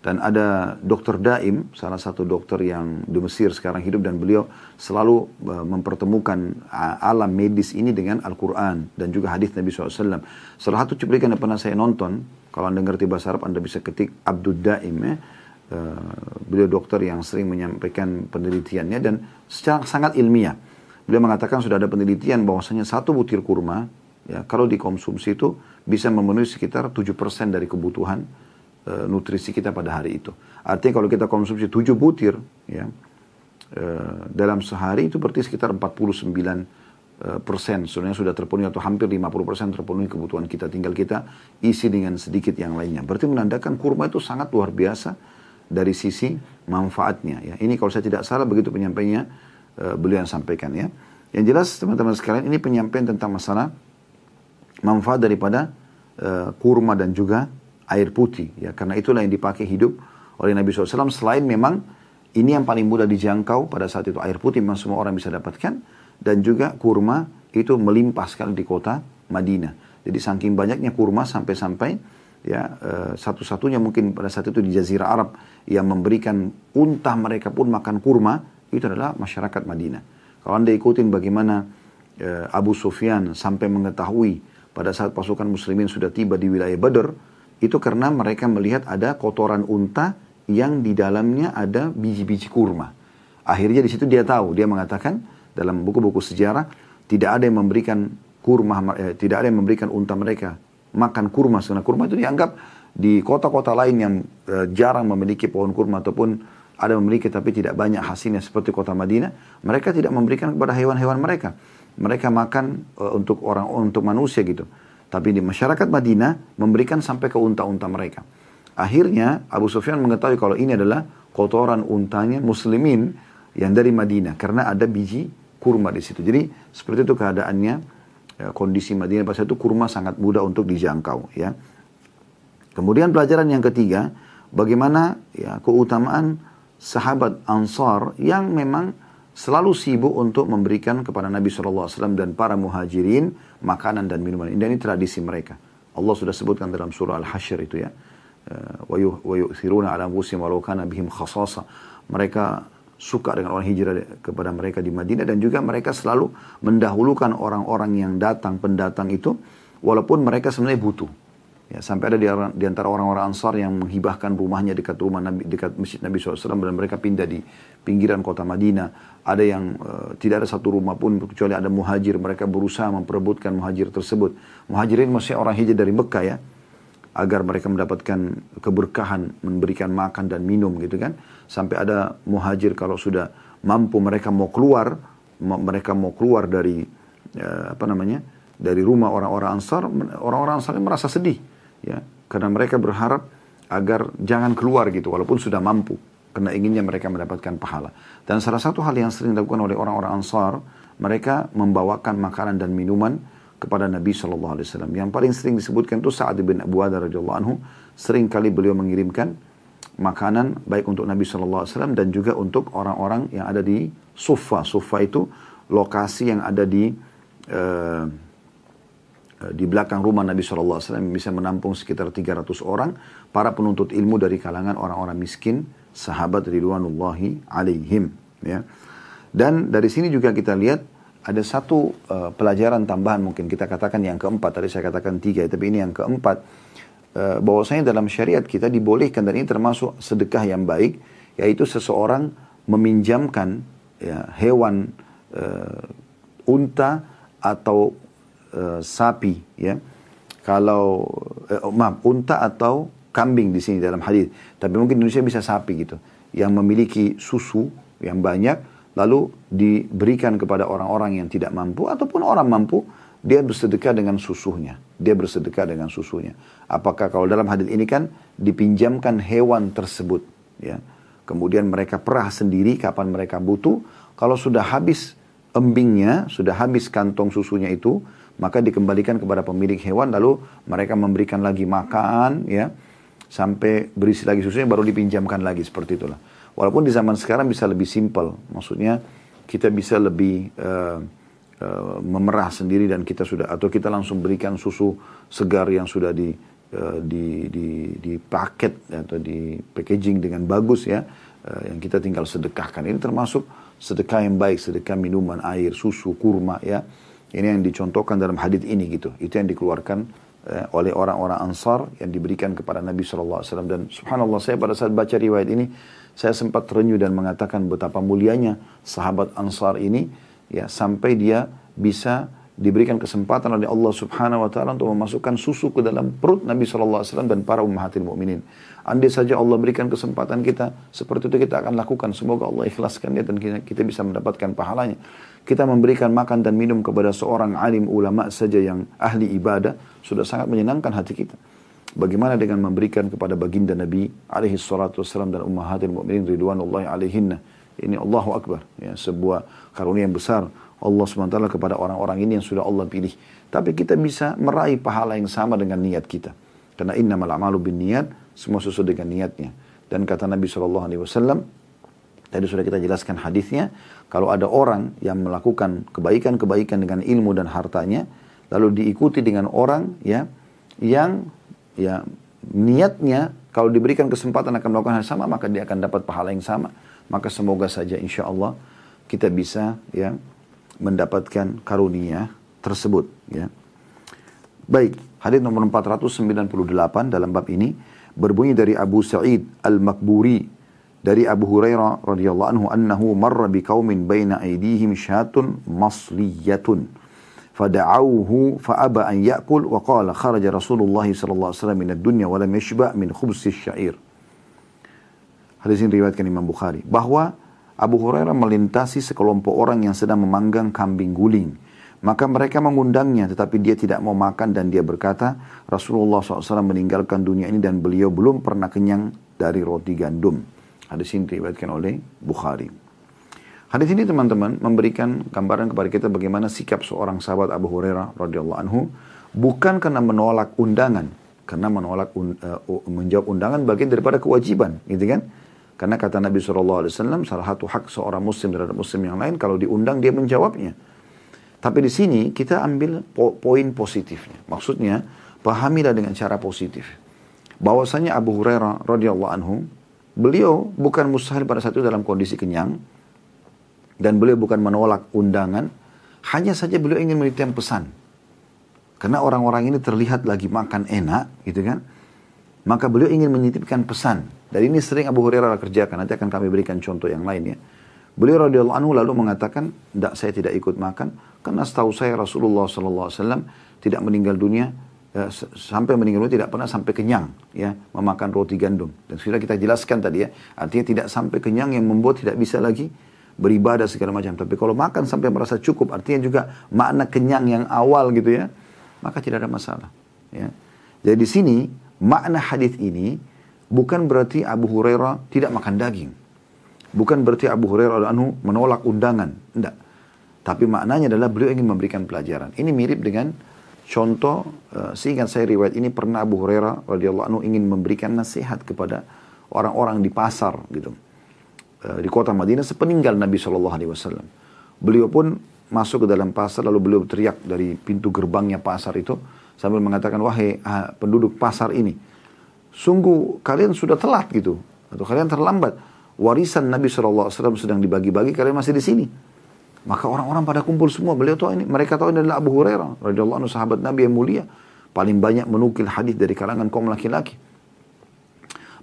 dan ada dokter Daim salah satu dokter yang di Mesir sekarang hidup dan beliau selalu uh, mempertemukan uh, alam medis ini dengan Al-Quran dan juga hadis Nabi SAW salah satu cuplikan yang pernah saya nonton kalau Anda ngerti bahasa Arab, Anda bisa ketik Abdul Daim ya. Uh, beliau dokter yang sering menyampaikan penelitiannya dan secara sangat ilmiah. Beliau mengatakan sudah ada penelitian bahwasanya satu butir kurma ya kalau dikonsumsi itu bisa memenuhi sekitar 7% dari kebutuhan uh, nutrisi kita pada hari itu. Artinya kalau kita konsumsi 7 butir ya uh, dalam sehari itu berarti sekitar 49 Eh, persen sebenarnya sudah terpenuhi atau hampir 50 persen terpenuhi kebutuhan kita. Tinggal kita isi dengan sedikit yang lainnya. Berarti menandakan kurma itu sangat luar biasa dari sisi manfaatnya. Ya. Ini kalau saya tidak salah begitu penyampainya beliau yang sampaikan ya. Yang jelas teman-teman sekalian ini penyampaian tentang masalah manfaat daripada kurma dan juga air putih. Ya. Karena itulah yang dipakai hidup oleh Nabi SAW. Selain memang ini yang paling mudah dijangkau pada saat itu air putih memang semua orang bisa dapatkan dan juga kurma itu melimpah sekali di kota Madinah. Jadi saking banyaknya kurma sampai-sampai ya uh, satu-satunya mungkin pada saat itu di Jazirah Arab yang memberikan unta mereka pun makan kurma itu adalah masyarakat Madinah. Kalau anda ikutin bagaimana uh, Abu Sufyan sampai mengetahui pada saat pasukan muslimin sudah tiba di wilayah Badr itu karena mereka melihat ada kotoran unta yang di dalamnya ada biji-biji kurma. Akhirnya di situ dia tahu, dia mengatakan dalam buku-buku sejarah tidak ada yang memberikan kurma eh, tidak ada yang memberikan unta mereka makan kurma karena kurma itu dianggap di kota-kota lain yang eh, jarang memiliki pohon kurma ataupun ada memiliki tapi tidak banyak hasilnya seperti kota Madinah mereka tidak memberikan kepada hewan-hewan mereka mereka makan eh, untuk orang untuk manusia gitu tapi di masyarakat Madinah memberikan sampai ke unta-unta mereka akhirnya Abu Sufyan mengetahui kalau ini adalah kotoran untanya muslimin yang dari Madinah karena ada biji kurma di situ. Jadi seperti itu keadaannya ya, kondisi Madinah pada itu kurma sangat mudah untuk dijangkau ya. Kemudian pelajaran yang ketiga, bagaimana ya keutamaan sahabat Ansar yang memang selalu sibuk untuk memberikan kepada Nabi SAW dan para muhajirin makanan dan minuman. Dan ini tradisi mereka. Allah sudah sebutkan dalam surah Al-Hashr itu ya. Ala anfusihim walau kana bihim khasasa. Mereka suka dengan orang hijrah kepada mereka di Madinah dan juga mereka selalu mendahulukan orang-orang yang datang pendatang itu walaupun mereka sebenarnya butuh. Ya, sampai ada di, antara orang-orang Ansar yang menghibahkan rumahnya dekat rumah Nabi, dekat masjid Nabi SAW dan mereka pindah di pinggiran kota Madinah. Ada yang uh, tidak ada satu rumah pun kecuali ada muhajir. Mereka berusaha memperebutkan muhajir tersebut. Muhajirin maksudnya orang hijrah dari Mekah ya. Agar mereka mendapatkan keberkahan, memberikan makan dan minum gitu kan. Sampai ada muhajir kalau sudah mampu mereka mau keluar, mereka mau keluar dari uh, apa namanya dari rumah orang-orang Ansar, orang-orang Ansar merasa sedih ya karena mereka berharap agar jangan keluar gitu walaupun sudah mampu karena inginnya mereka mendapatkan pahala. Dan salah satu hal yang sering dilakukan oleh orang-orang Ansar mereka membawakan makanan dan minuman kepada Nabi Shallallahu Alaihi Wasallam. Yang paling sering disebutkan itu Sa'ad bin Abu Wada radhiyallahu anhu sering kali beliau mengirimkan makanan baik untuk Nabi Shallallahu Alaihi Wasallam dan juga untuk orang-orang yang ada di Sufa. Sufa itu lokasi yang ada di uh, di belakang rumah Nabi SAW bisa menampung sekitar 300 orang para penuntut ilmu dari kalangan orang-orang miskin sahabat ridwanullahi alaihim ya. Dan dari sini juga kita lihat ada satu uh, pelajaran tambahan mungkin kita katakan yang keempat tadi saya katakan tiga tapi ini yang keempat. Uh, bahwasanya dalam syariat kita dibolehkan dan ini termasuk sedekah yang baik yaitu seseorang meminjamkan ya, hewan uh, unta atau uh, sapi ya. Kalau uh, maaf unta atau kambing di sini dalam hadis. Tapi mungkin Indonesia bisa sapi gitu yang memiliki susu yang banyak lalu diberikan kepada orang-orang yang tidak mampu ataupun orang mampu dia bersedekah dengan susunya. Dia bersedekah dengan susunya. Apakah kalau dalam hadis ini kan dipinjamkan hewan tersebut ya. Kemudian mereka perah sendiri kapan mereka butuh. Kalau sudah habis embingnya sudah habis kantong susunya itu maka dikembalikan kepada pemilik hewan lalu mereka memberikan lagi makan ya. Sampai berisi lagi susunya baru dipinjamkan lagi seperti itulah. Walaupun di zaman sekarang bisa lebih simpel. Maksudnya kita bisa lebih uh, uh, memerah sendiri dan kita sudah atau kita langsung berikan susu segar yang sudah di uh, di di di paket atau di packaging dengan bagus ya. Uh, yang kita tinggal sedekahkan. Ini termasuk sedekah yang baik sedekah minuman air susu kurma ya ini yang dicontohkan dalam hadis ini gitu. Itu yang dikeluarkan eh, oleh orang-orang Ansar yang diberikan kepada Nabi SAW. Dan subhanallah saya pada saat baca riwayat ini, saya sempat terenyuh dan mengatakan betapa mulianya sahabat Ansar ini ya sampai dia bisa diberikan kesempatan oleh Allah Subhanahu wa taala untuk memasukkan susu ke dalam perut Nabi sallallahu alaihi wasallam dan para ummahatil mukminin. Andai saja Allah berikan kesempatan kita seperti itu kita akan lakukan. Semoga Allah ikhlaskan dia dan kita, kita bisa mendapatkan pahalanya. Kita memberikan makan dan minum kepada seorang alim ulama saja yang ahli ibadah sudah sangat menyenangkan hati kita. Bagaimana dengan memberikan kepada baginda Nabi alaihi salatu wasallam dan ummahatil mukminin ridwanullahi alaihinna. Ini Allahu Akbar. Ya, sebuah karunia yang besar Allah SWT kepada orang-orang ini yang sudah Allah pilih. Tapi kita bisa meraih pahala yang sama dengan niat kita. Karena innamal amalu bin niat, semua sesuai dengan niatnya. Dan kata Nabi SAW, tadi sudah kita jelaskan hadisnya, kalau ada orang yang melakukan kebaikan-kebaikan dengan ilmu dan hartanya, lalu diikuti dengan orang ya yang ya niatnya kalau diberikan kesempatan akan melakukan hal sama maka dia akan dapat pahala yang sama. Maka semoga saja insya Allah kita bisa ya mendapatkan karunia tersebut ya. Baik, hadis nomor 498 dalam bab ini berbunyi dari Abu Sa'id Al-Makburi dari Abu Hurairah radhiyallahu anhu annahu marra biqaumin baina aydihim syatun masliyatun fada'awhu fa'aba an ya'kul wa qala kharaja Rasulullah sallallahu alaihi wasallam min ad-dunya wa lam yashba' min khubz asy-sya'ir Hadis ini riwayatkan Imam Bukhari bahwa Abu Hurairah melintasi sekelompok orang yang sedang memanggang kambing guling. Maka mereka mengundangnya tetapi dia tidak mau makan dan dia berkata Rasulullah SAW meninggalkan dunia ini dan beliau belum pernah kenyang dari roti gandum. Hadis ini diriwayatkan oleh Bukhari. Hadis ini teman-teman memberikan gambaran kepada kita bagaimana sikap seorang sahabat Abu Hurairah radhiyallahu anhu bukan karena menolak undangan, karena menolak un, uh, menjawab undangan bagian daripada kewajiban, gitu kan? Karena kata Nabi SAW, salah satu hak seorang muslim terhadap muslim yang lain, kalau diundang dia menjawabnya. Tapi di sini kita ambil po poin positifnya. Maksudnya, pahamilah dengan cara positif. Bahwasanya Abu Hurairah radhiyallahu anhu, beliau bukan mustahil pada saat itu dalam kondisi kenyang, dan beliau bukan menolak undangan, hanya saja beliau ingin menitipkan pesan. Karena orang-orang ini terlihat lagi makan enak, gitu kan. Maka beliau ingin menitipkan pesan. Dan ini sering Abu Hurairah kerjakan. Nanti akan kami berikan contoh yang lainnya. Beliau radhiyallahu anhu lalu mengatakan, tidak saya tidak ikut makan karena setahu saya Rasulullah sallallahu alaihi wasallam tidak meninggal dunia ya, sampai meninggal dunia tidak pernah sampai kenyang ya memakan roti gandum. Dan sudah kita jelaskan tadi ya, artinya tidak sampai kenyang yang membuat tidak bisa lagi beribadah segala macam. Tapi kalau makan sampai merasa cukup, artinya juga makna kenyang yang awal gitu ya, maka tidak ada masalah. Ya. Jadi di sini makna hadis ini bukan berarti Abu Hurairah tidak makan daging. Bukan berarti Abu Hurairah anhu menolak undangan. Tidak. Tapi maknanya adalah beliau ingin memberikan pelajaran. Ini mirip dengan contoh, uh, seingat saya riwayat ini pernah Abu Hurairah radhiyallahu anhu ingin memberikan nasihat kepada orang-orang di pasar gitu. Uh, di kota Madinah sepeninggal Nabi Shallallahu alaihi wasallam. Beliau pun masuk ke dalam pasar lalu beliau teriak dari pintu gerbangnya pasar itu sambil mengatakan wahai uh, penduduk pasar ini sungguh kalian sudah telat gitu atau kalian terlambat warisan Nabi SAW sedang dibagi-bagi kalian masih di sini maka orang-orang pada kumpul semua beliau tahu ini mereka tahu ini adalah Abu Hurairah radhiyallahu anhu sahabat Nabi yang mulia paling banyak menukil hadis dari kalangan kaum laki-laki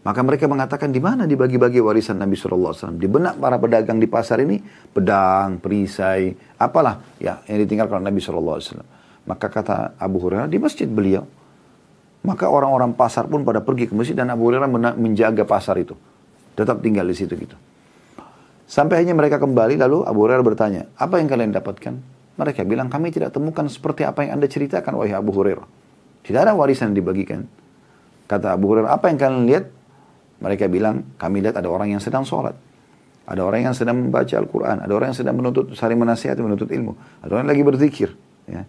maka mereka mengatakan di mana dibagi-bagi warisan Nabi SAW. Di benak para pedagang di pasar ini, pedang, perisai, apalah ya yang ditinggalkan Nabi SAW. Maka kata Abu Hurairah di masjid beliau. Maka orang-orang pasar pun pada pergi ke masjid dan Abu Hurairah menjaga pasar itu. Tetap tinggal di situ gitu. Sampai akhirnya mereka kembali lalu Abu Hurairah bertanya, apa yang kalian dapatkan? Mereka bilang, kami tidak temukan seperti apa yang anda ceritakan wahai Abu Hurairah. Tidak ada warisan yang dibagikan. Kata Abu Hurairah, apa yang kalian lihat? Mereka bilang, kami lihat ada orang yang sedang sholat. Ada orang yang sedang membaca Al-Quran. Ada orang yang sedang menuntut, saling menasihati, menuntut ilmu. Ada orang yang lagi berzikir. Ya.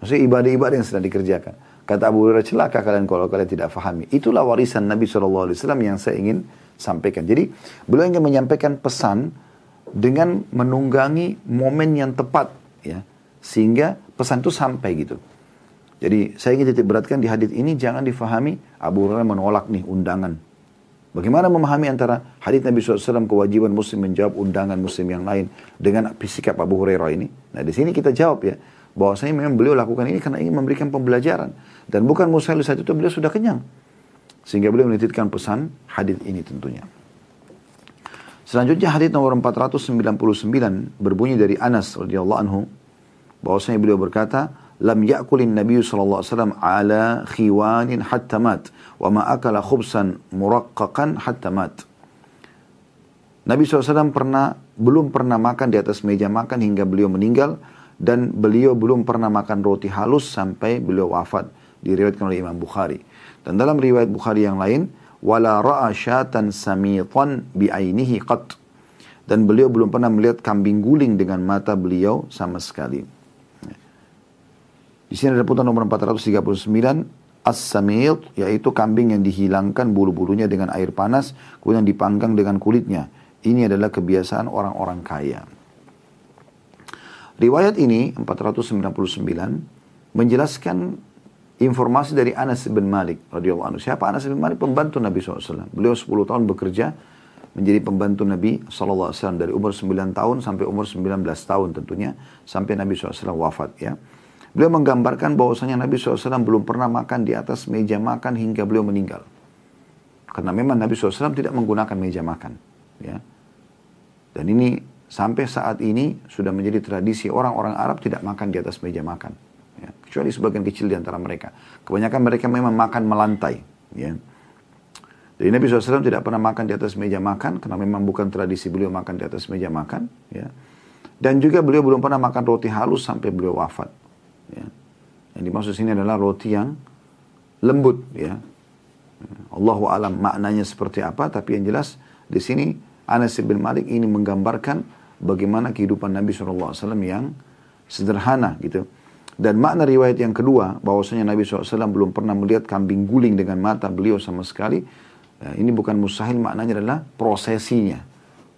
Maksudnya ibadah-ibadah yang sedang dikerjakan. Kata Abu Hurairah, celaka kalian kalau kalian tidak fahami. Itulah warisan Nabi SAW yang saya ingin sampaikan. Jadi, beliau ingin menyampaikan pesan dengan menunggangi momen yang tepat. ya Sehingga pesan itu sampai gitu. Jadi, saya ingin titik beratkan di hadis ini, jangan difahami Abu Hurairah menolak nih undangan Bagaimana memahami antara hadis Nabi SAW kewajiban muslim menjawab undangan muslim yang lain dengan sikap Abu Hurairah ini? Nah di sini kita jawab ya, bahwasanya memang beliau lakukan ini karena ingin memberikan pembelajaran. Dan bukan mustahil saat itu beliau sudah kenyang. Sehingga beliau menitipkan pesan hadis ini tentunya. Selanjutnya hadis nomor 499 berbunyi dari Anas radhiyallahu anhu bahwasanya beliau berkata, lam ya'kulin Nabi sallallahu alaihi wasallam ala khiwanin hatta mat wa ma akala khubsan muraqqaqan hatta mat. Nabi SAW pernah belum pernah makan di atas meja makan hingga beliau meninggal dan beliau belum pernah makan roti halus sampai beliau wafat diriwayatkan oleh Imam Bukhari. Dan dalam riwayat Bukhari yang lain wala ra'a syatan samitan bi'ainihi qat dan beliau belum pernah melihat kambing guling dengan mata beliau sama sekali. Di sini ada putar nomor 439 As-samit yaitu kambing yang dihilangkan bulu-bulunya dengan air panas kemudian dipanggang dengan kulitnya. Ini adalah kebiasaan orang-orang kaya. Riwayat ini 499 menjelaskan informasi dari Anas bin Malik radhiyallahu anhu. Siapa Anas bin Malik? Pembantu Nabi SAW. Beliau 10 tahun bekerja menjadi pembantu Nabi SAW dari umur 9 tahun sampai umur 19 tahun tentunya sampai Nabi SAW wafat ya. Beliau menggambarkan bahwasanya Nabi SAW belum pernah makan di atas meja makan hingga beliau meninggal. Karena memang Nabi SAW tidak menggunakan meja makan. Ya. Dan ini sampai saat ini sudah menjadi tradisi orang-orang Arab tidak makan di atas meja makan. Kecuali sebagian kecil di antara mereka. Kebanyakan mereka memang makan melantai. Ya. Jadi Nabi SAW tidak pernah makan di atas meja makan karena memang bukan tradisi beliau makan di atas meja makan. Ya. Dan juga beliau belum pernah makan roti halus sampai beliau wafat. Ya. Yang dimaksud sini adalah roti yang lembut ya. Allahu alam maknanya seperti apa tapi yang jelas di sini Anas bin Malik ini menggambarkan bagaimana kehidupan Nabi SAW yang sederhana gitu. Dan makna riwayat yang kedua bahwasanya Nabi SAW belum pernah melihat kambing guling dengan mata beliau sama sekali. Ya, ini bukan mustahil maknanya adalah prosesinya.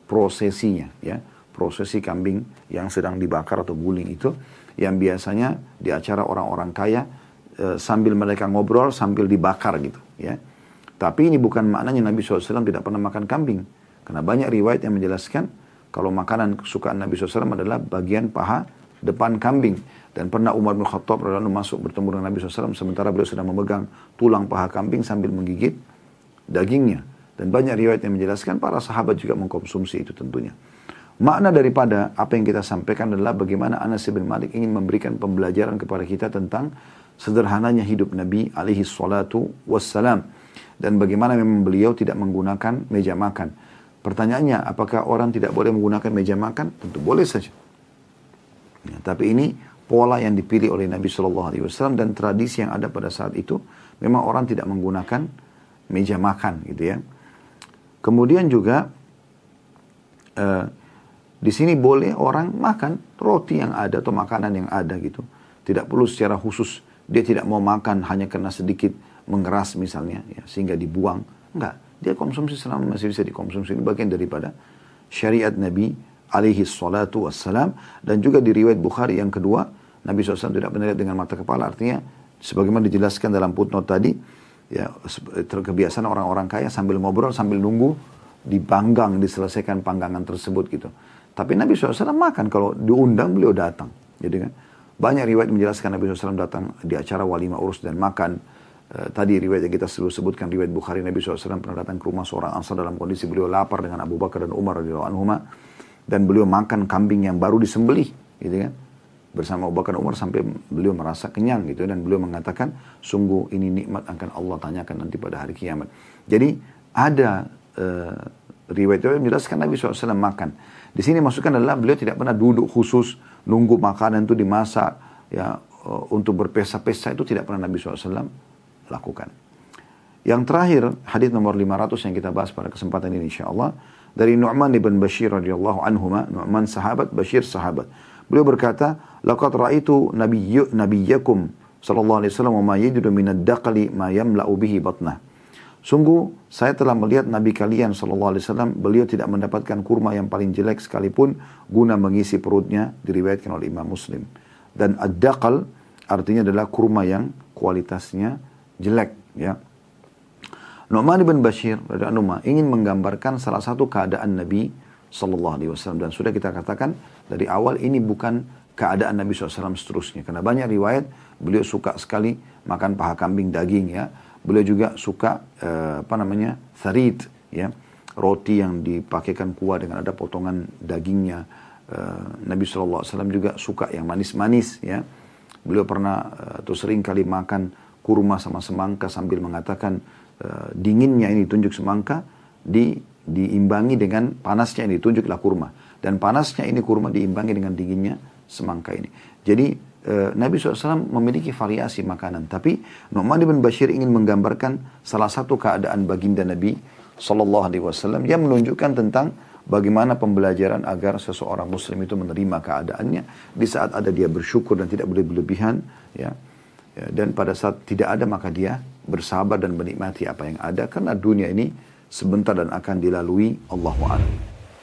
Prosesinya ya. Prosesi kambing yang sedang dibakar atau guling itu yang biasanya di acara orang-orang kaya e, sambil mereka ngobrol sambil dibakar gitu ya. Tapi ini bukan maknanya Nabi SAW tidak pernah makan kambing. Karena banyak riwayat yang menjelaskan kalau makanan kesukaan Nabi SAW adalah bagian paha depan kambing. Dan pernah Umar bin Khattab lalu masuk bertemu dengan Nabi SAW sementara beliau sedang memegang tulang paha kambing sambil menggigit dagingnya. Dan banyak riwayat yang menjelaskan para sahabat juga mengkonsumsi itu tentunya. Makna daripada apa yang kita sampaikan adalah bagaimana Anas bin Malik ingin memberikan pembelajaran kepada kita tentang sederhananya hidup Nabi alaihi salatu wassalam. Dan bagaimana memang beliau tidak menggunakan meja makan. Pertanyaannya, apakah orang tidak boleh menggunakan meja makan? Tentu boleh saja. Ya, tapi ini pola yang dipilih oleh Nabi Shallallahu Alaihi Wasallam dan tradisi yang ada pada saat itu, memang orang tidak menggunakan meja makan, gitu ya. Kemudian juga uh, di sini boleh orang makan roti yang ada atau makanan yang ada gitu. Tidak perlu secara khusus dia tidak mau makan hanya karena sedikit mengeras misalnya ya, sehingga dibuang. Enggak, dia konsumsi selama masih bisa dikonsumsi. Ini bagian daripada syariat Nabi alaihi salatu wassalam. Dan juga di riwayat Bukhari yang kedua Nabi SAW tidak pernah lihat dengan mata kepala. Artinya sebagaimana dijelaskan dalam footnote tadi ya kebiasaan orang-orang kaya sambil ngobrol sambil nunggu dipanggang diselesaikan panggangan tersebut gitu. Tapi Nabi SAW makan. Kalau diundang beliau datang. Jadi kan banyak riwayat menjelaskan Nabi SAW datang di acara walimah urus dan makan. E, tadi riwayat yang kita selalu sebutkan riwayat Bukhari Nabi SAW pernah datang ke rumah seorang ansar dalam kondisi beliau lapar dengan Abu Bakar dan Umar radhiyallahu anhu dan beliau makan kambing yang baru disembelih, gitu kan? Bersama Abu Bakar Umar sampai beliau merasa kenyang gitu dan beliau mengatakan sungguh ini nikmat akan Allah tanyakan nanti pada hari kiamat. Jadi ada e, riwayat yang menjelaskan Nabi SAW makan. Di sini masukkan adalah beliau tidak pernah duduk khusus nunggu makanan itu dimasak ya eh, untuk berpesta-pesta itu tidak pernah Nabi SAW lakukan. Yang terakhir hadis nomor 500 yang kita bahas pada kesempatan ini insya Allah dari Nu'man ibn Bashir radhiyallahu anhu Nu'man sahabat Bashir sahabat. Beliau berkata, "Laqad ra'aitu nabiyyu nabiyyakum sallallahu alaihi wasallam wa ma yajidu min ad-daqli ma yamla'u bihi batnah." Sungguh saya telah melihat Nabi kalian Shallallahu Alaihi Wasallam beliau tidak mendapatkan kurma yang paling jelek sekalipun guna mengisi perutnya diriwayatkan oleh Imam Muslim. Dan ad-daqal artinya adalah kurma yang kualitasnya jelek ya. Nu'man bin Bashir Anuma ingin menggambarkan salah satu keadaan Nabi Sallallahu Alaihi Wasallam dan sudah kita katakan dari awal ini bukan keadaan Nabi SAW seterusnya karena banyak riwayat beliau suka sekali makan paha kambing daging ya Beliau juga suka uh, apa namanya tharid ya roti yang dipakaikan kuah dengan ada potongan dagingnya. Uh, Nabi SAW juga suka yang manis-manis ya. Beliau pernah uh, atau sering kali makan kurma sama semangka sambil mengatakan uh, dinginnya ini tunjuk semangka di diimbangi dengan panasnya ini tunjuklah kurma dan panasnya ini kurma diimbangi dengan dinginnya semangka ini. Jadi Eh, Nabi SAW memiliki variasi makanan. Tapi Nu'man bin Bashir ingin menggambarkan salah satu keadaan baginda Nabi SAW yang menunjukkan tentang bagaimana pembelajaran agar seseorang Muslim itu menerima keadaannya di saat ada dia bersyukur dan tidak boleh berlebihan. Ya. ya. Dan pada saat tidak ada maka dia bersabar dan menikmati apa yang ada karena dunia ini sebentar dan akan dilalui Allahu a'lam.